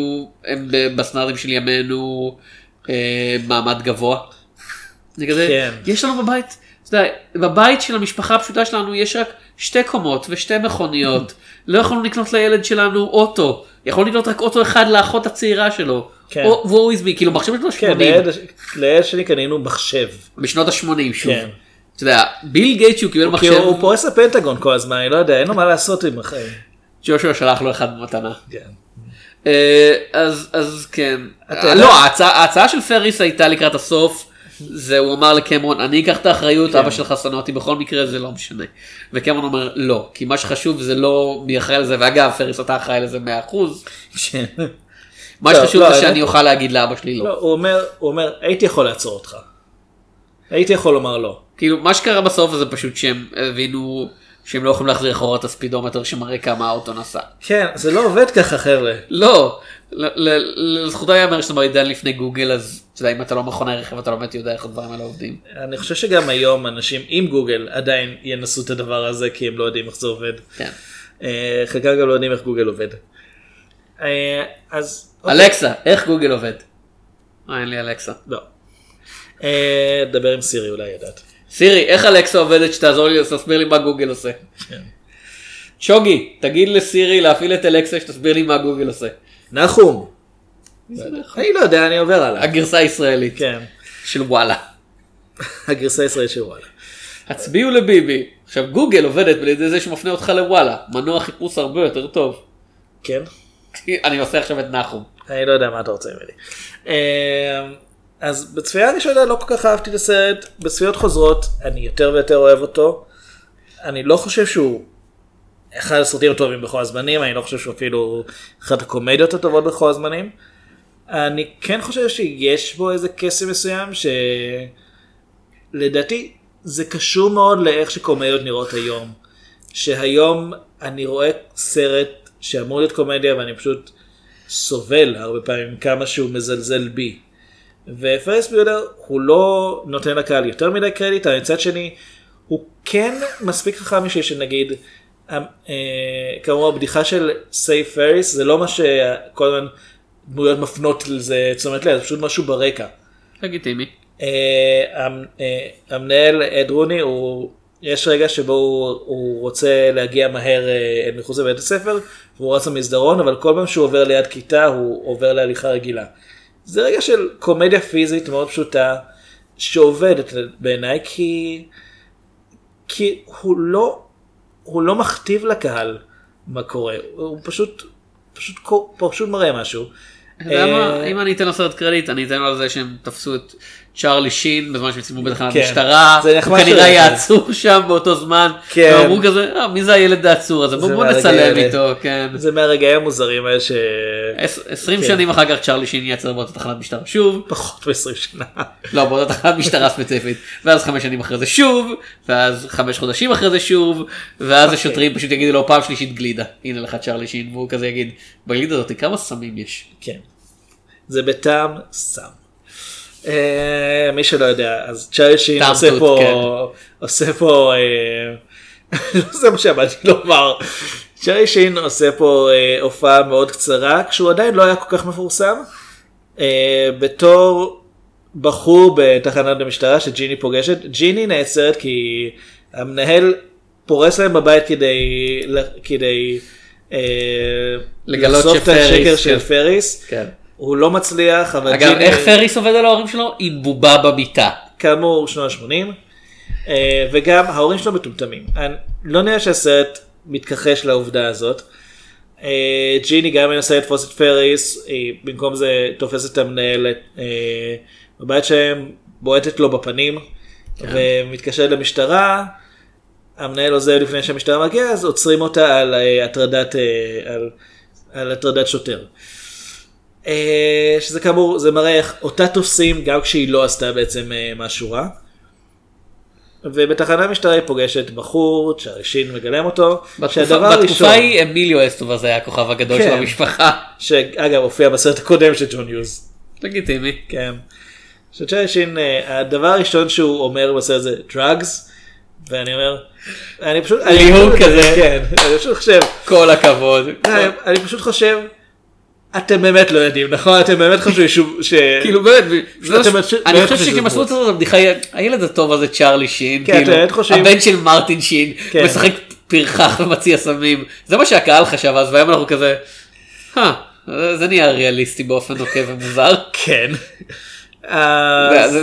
הם ב- בסטנדרטים של ימינו אה, מעמד גבוה. זה כזה, כן. יש לנו בבית, אתה יודע, בבית של המשפחה הפשוטה שלנו יש רק שתי קומות ושתי מכוניות לא יכולנו לקנות לילד שלנו אוטו יכולנו לקנות רק אוטו אחד לאחות הצעירה שלו. כן. או והוא הזמין כאילו מחשב שלו כן, 80 לילד- לילד שלי קנינו מחשב. בשנות ה-80 שוב. כן. אתה יודע, ביל גייט שהוא קיבל מחשב, הוא פורס לפנטגון כל הזמן, אני לא יודע, אין לו מה לעשות עם החיים. ג'ושוע שלח לו אחד במתנה. כן. אה, אז אז כן. לא, ההצעה ההצעה של פריס הייתה לקראת הסוף. זה הוא אמר לקמרון אני אקח את האחריות כן. אבא שלך שנא אותי בכל מקרה זה לא משנה. וקמרון אומר לא כי מה שחשוב זה לא מי אחראי לזה ואגב פריס אתה אחראי לזה 100%. מה לא, שחשוב לא, זה שאני אוכל להגיד לאבא שלי לא. לא, הוא אומר, הוא אומר, הייתי יכול לעצור אותך. הייתי יכול לומר לא. כאילו מה שקרה בסוף זה פשוט שהם הבינו שהם לא יכולים להחזיר אחורה את הספידומטר שמראה כמה האוטו נסע. כן, זה לא עובד ככה חבר'ה. לא, לזכותו ייאמר שאתה בעידן לפני גוגל אז אתה יודע אם אתה לא מכונאי רכב אתה לא באמת יודע איך הדברים האלה עובדים. אני חושב שגם היום אנשים עם גוגל עדיין ינסו את הדבר הזה כי הם לא יודעים איך זה עובד. כן. אה, חלקם גם לא יודעים איך גוגל עובד. אה, אז... אוקיי. אלכסה, איך גוגל עובד? אה, אין לי אלכסה. לא. דבר עם סירי אולי ידעת. סירי, איך אלכסה עובדת שתעזור לי תסביר לי מה גוגל עושה. כן. צ'וגי, תגיד לסירי להפעיל את אלכסה שתסביר לי מה גוגל עושה. נחום. אני לא יודע, אני עובר הלאה. הגרסה הישראלית כן. של וואלה. הגרסה הישראלית של וואלה. הצביעו לביבי. עכשיו גוגל עובדת על ידי זה שמפנה אותך לוואלה. מנוע חיפוש הרבה יותר טוב. כן? אני עושה עכשיו את נחום. אני לא יודע מה אתה רוצה ממני. אז בצפייה הראשונה לא כל כך אהבתי את הסרט, בצפיות חוזרות אני יותר ויותר אוהב אותו. אני לא חושב שהוא אחד הסרטים הטובים בכל הזמנים, אני לא חושב שהוא אפילו אחת הקומדיות הטובות בכל הזמנים. אני כן חושב שיש בו איזה קסם מסוים שלדעתי זה קשור מאוד לאיך שקומדיות נראות היום. שהיום אני רואה סרט שאמור להיות קומדיה ואני פשוט סובל הרבה פעמים כמה שהוא מזלזל בי. ופרס ביולר הוא לא נותן לקהל יותר מדי קרדיט, אבל מצד שני הוא כן מספיק חכם בשביל שנגיד, אה, כאמור הבדיחה של סי פריס זה לא מה שכל הזמן דמויות מפנות לזה תשומת לב, זה פשוט משהו ברקע. לגיטימי. אה, אה, המנהל אד רוני הוא יש רגע שבו הוא, הוא רוצה להגיע מהר אל מחוץ לבית הספר, והוא רץ למסדרון, אבל כל פעם שהוא עובר ליד כיתה הוא עובר להליכה רגילה. זה רגע של קומדיה פיזית מאוד פשוטה, שעובדת בעיניי, כי, כי הוא לא, הוא לא מכתיב לקהל מה קורה, הוא פשוט, פשוט, פשוט מראה משהו. אתה יודע מה, אה, אם אני אתן לסרט קרדיט אני אתן לו על זה שהם תפסו את צ'ארלי שין בזמן שהם צילמו בתחנת כן. משטרה, זה הוא כנראה היה עצור שם באותו זמן, כן. אמרו כזה, "אה, מי זה הילד העצור הזה, בוא זה בוא מהרגעים נצלם. איתו, כן. זה מהרגעים המוזרים האלה ש... עש- 20 כן. שנים אחר כך צ'ארלי שין יצר באותה תחנת משטרה שוב, פחות מ-20 שנה. לא באותה תחנת משטרה ספציפית, ואז חמש שנים אחרי זה שוב, ואז חמש חודשים אחרי זה שוב, ואז אוקיי. השוטרים פשוט יגידו לו פעם שלישית גלידה, הנה לך צ'ארלי שין, והוא כזה יגיד, בגלידה הזאתי כמה סמים יש. כן. זה בטעם סם. אה, מי שלא יודע, אז שין טעם עושה פה, כן. עושה פה, אה, לא זה מה שעמדתי לומר. צ'ארלי שין עושה פה אה, הופעה מאוד קצרה, כשהוא עדיין לא היה כל כך מפורסם. בתור בחור בתחנת המשטרה שג'יני פוגשת, ג'יני נעצרת כי המנהל פורס להם בבית כדי, כדי לגלות שפריס, השקר של כן. פריס. כן. הוא לא מצליח, אבל אגב, ג'יני, איך פריס עובד על ההורים שלו? עם בובה במיטה. כאמור שנות ה-80, וגם ההורים שלו מטומטמים. לא נראה שהסרט מתכחש לעובדה הזאת. אה, ג'יני גם מנסה לתפוס את פריס, היא במקום זה תופסת את המנהל אה, בבית שלהם, בועטת לו בפנים, ומתקשרת למשטרה. המנהל עוזב לפני שהמשטרה מגיעה, אז עוצרים אותה על אה, הטרדת, אה, על, על הטרדת שוטר. אה, שזה כאמור, זה מראה איך אותה תופסים גם כשהיא לא עשתה בעצם אה, משהו רע. ובתחנה המשטרה היא פוגשת בחור, שהשין מגלם אותו, בתקופה בתקופה ההיא אמיליו אסטובר זה היה הכוכב הגדול של כן. המשפחה. שאגב הופיע בסרט הקודם של ג'ון יוז. לגיטימי. כן. שצ'ארלי שין, אה, הדבר הראשון שהוא אומר בסרט זה drugs, ואני אומר, אני פשוט, פשוט- כזה. כן, אני פשוט חושב, כל הכבוד. אני פשוט חושב, אתם באמת לא יודעים, נכון? אתם באמת חושבים ש... כאילו באמת, זה- באמת- אני חושב שכשהם עשו את הבדיחה, הילד הטוב הזה צ'ארלי שין, כן, כאילו, הבן של מרטין שין, כן. משחק פרחח ומציע סמים, זה מה שהקהל חשב אז, והיום אנחנו כזה, "אה, זה נהיה ריאליסטי באופן נוקב ומוזר. כן.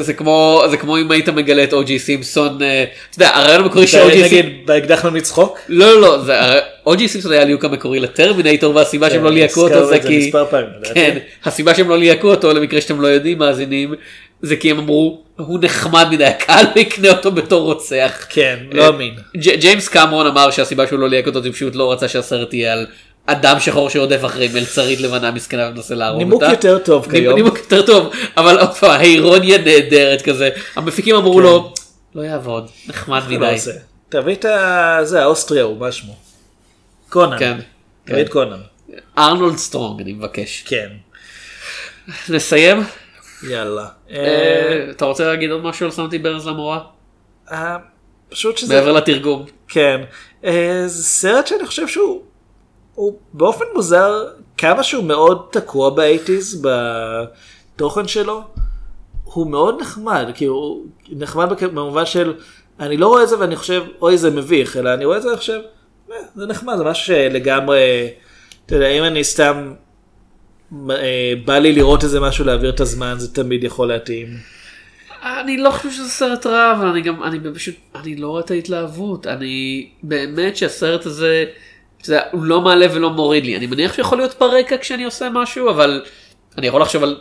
זה- כמו זה כמו אם היית מגלה את אוג'י סימפסון, אה, אתה יודע, הרעיון המקורי של אוג'י סימפסון, נגיד באקדח מצחוק? לא לא לא, הרי אוג'י סימפסון היה הליהוק המקורי לטרמינטור והסיבה שהם לא ליהקו אותו זה כי. כן, הסיבה שהם לא ליהקו אותו למקרה שאתם לא יודעים מאזינים, זה כי הם אמרו הוא נחמד מדי הקהל לא יקנה אותו בתור רוצח. כן, אה, לא אמין. ג'- ג'יימס קמרון אמר שהסיבה שהוא לא ליהק אותו זה פשוט לא רצה שהסרט יהיה על אדם שחור שרודף אחרי מלצרית לבנה מסכנה ומנסה להרוג אותה. נימוק יותר טוב כיום. נימוק יותר טוב אבל עוד פעם האירוניה נהדרת כזה המפיקים אמרו לו לא יעבוד נחמד מדי. תביא את. זה האוסטרי הוא מה שמו? קונן. כן. תביא את קונן. ארנולד סטרונג אני מבקש. כן. נסיים? יאללה. אה, אתה רוצה להגיד עוד משהו על סמתי ברז למורה? אה, פשוט שזה... מעבר לתרגום. כן. אה, זה סרט שאני חושב שהוא... הוא באופן מוזר, כמה שהוא מאוד תקוע באייטיז בתוכן שלו, הוא מאוד נחמד, כאילו, הוא נחמד במובן של, אני לא רואה את זה ואני חושב, אוי זה מביך, אלא אני רואה את זה חושב, "אה, זה נחמד, זה משהו שלגמרי, אתה יודע, אם אני סתם, אה, בא לי לראות איזה משהו להעביר את הזמן, זה תמיד יכול להתאים. אני לא חושב שזה סרט רע אבל אני גם אני פשוט אני לא רואה את ההתלהבות אני באמת שהסרט הזה יודע, הוא לא מעלה ולא מוריד לי אני מניח שיכול להיות ברקע כשאני עושה משהו אבל אני יכול לחשוב על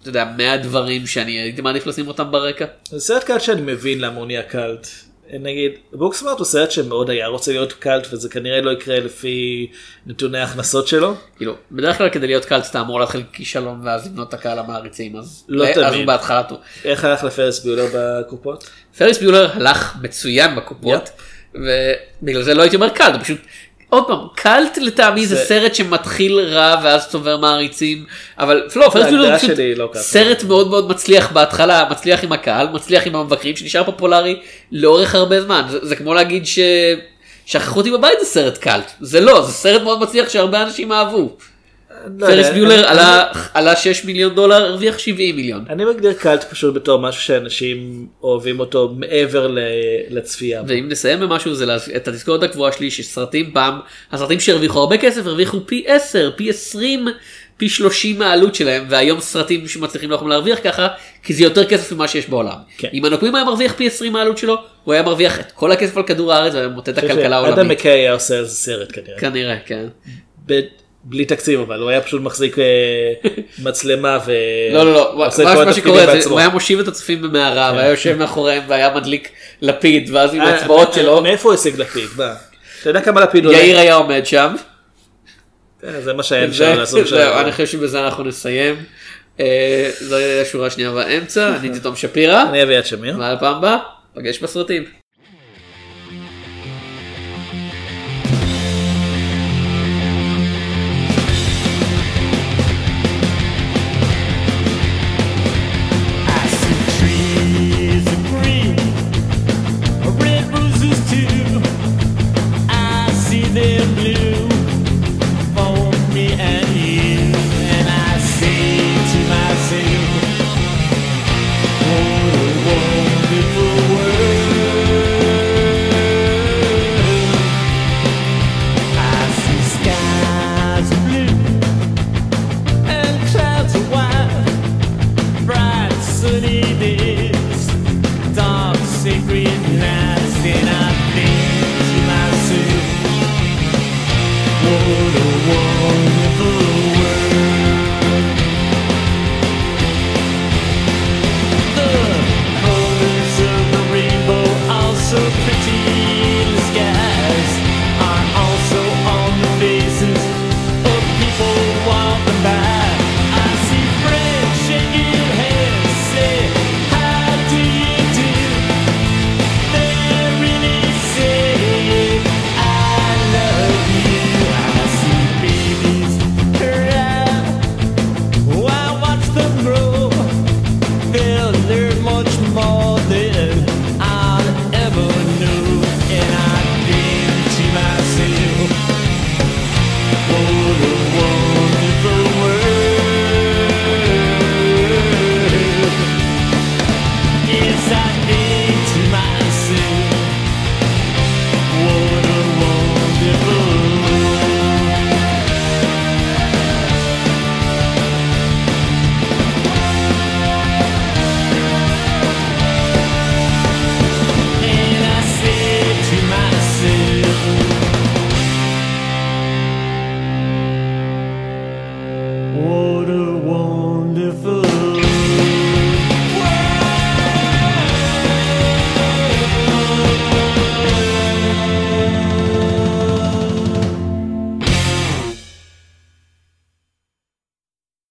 אתה יודע 100 דברים שאני הייתי מעדיף לשים אותם ברקע. זה סרט קאלט שאני מבין למה הוא נהיה קאלט. נגיד, בוקסמארט הוא סרט שמאוד היה רוצה להיות קאלט וזה כנראה לא יקרה לפי נתוני ההכנסות שלו. כאילו בדרך כלל כדי להיות קאלט אתה אמור להתחיל כישלון ואז לבנות את הקהל המעריצים אז לא אז תמיד. הוא בהתחלה טוב. איך הלך לפריס ביולר בקופות? פריס ביולר הלך מצוין בקופות ובגלל זה לא הייתי אומר קאלט פשוט עוד פעם קאלט לטעמי זה זה- סרט שמתחיל רע ואז צובר מעריצים אבל לא פריס ביולר הוא פשוט לא. סרט מאוד מאוד מצליח בהתחלה מצליח עם הקהל מצליח עם המבקרים שנשאר פופולרי לאורך הרבה זמן זה, זה כמו להגיד ש... שכחו אותי בבית זה סרט קאלט זה לא זה סרט מאוד מצליח שהרבה אנשים אהבו. לא פריס ביולר אני- עלה- עלה 6 מיליון דולר, הרוויח 70 מיליון. אני מגדיר קאלט פשוט בתור משהו שאנשים אוהבים אותו מעבר לצפייה. ואם נסיים במשהו זה את התזכורת הקבועה שלי שסרטים פעם הסרטים שהרוויחו הרבה כסף הרוויחו פי 10 פי 20 פי 30 מהעלות שלהם והיום סרטים שמצליחים לא יכולים להרוויח ככה כי זה יותר כסף ממה שיש בעולם. כן. אם הנוקמים היה מרוויח פי 20 מהעלות שלו הוא היה מרוויח את כל הכסף על כדור הארץ והיה מוטט את הכלכלה העולמית. מקיי היה עושה איזה סרט כנראה. כנראה כן. בלי תקציב אבל הוא היה פשוט מחזיק אה, מצלמה ו... לא לא לא, מה מה שקורה זה. הוא היה מושיב את הצופים במערה והיה יושב מאחוריהם והיה מדליק לפיד ואז עם אה, האצבעות אה, שלו מאיפה הוא השיג לפיד? מה? אתה יודע כמה לפיד עולה? יאיר היה עומד שם. אה, זה מה שהיה אפשר לעשות. שם. אני חושב שבזה אנחנו נסיים. זו השורה השנייה באמצע, אני תום שפירא. אני אביעד שמיר. ועד הפעם הבאה, פגש בסרטים.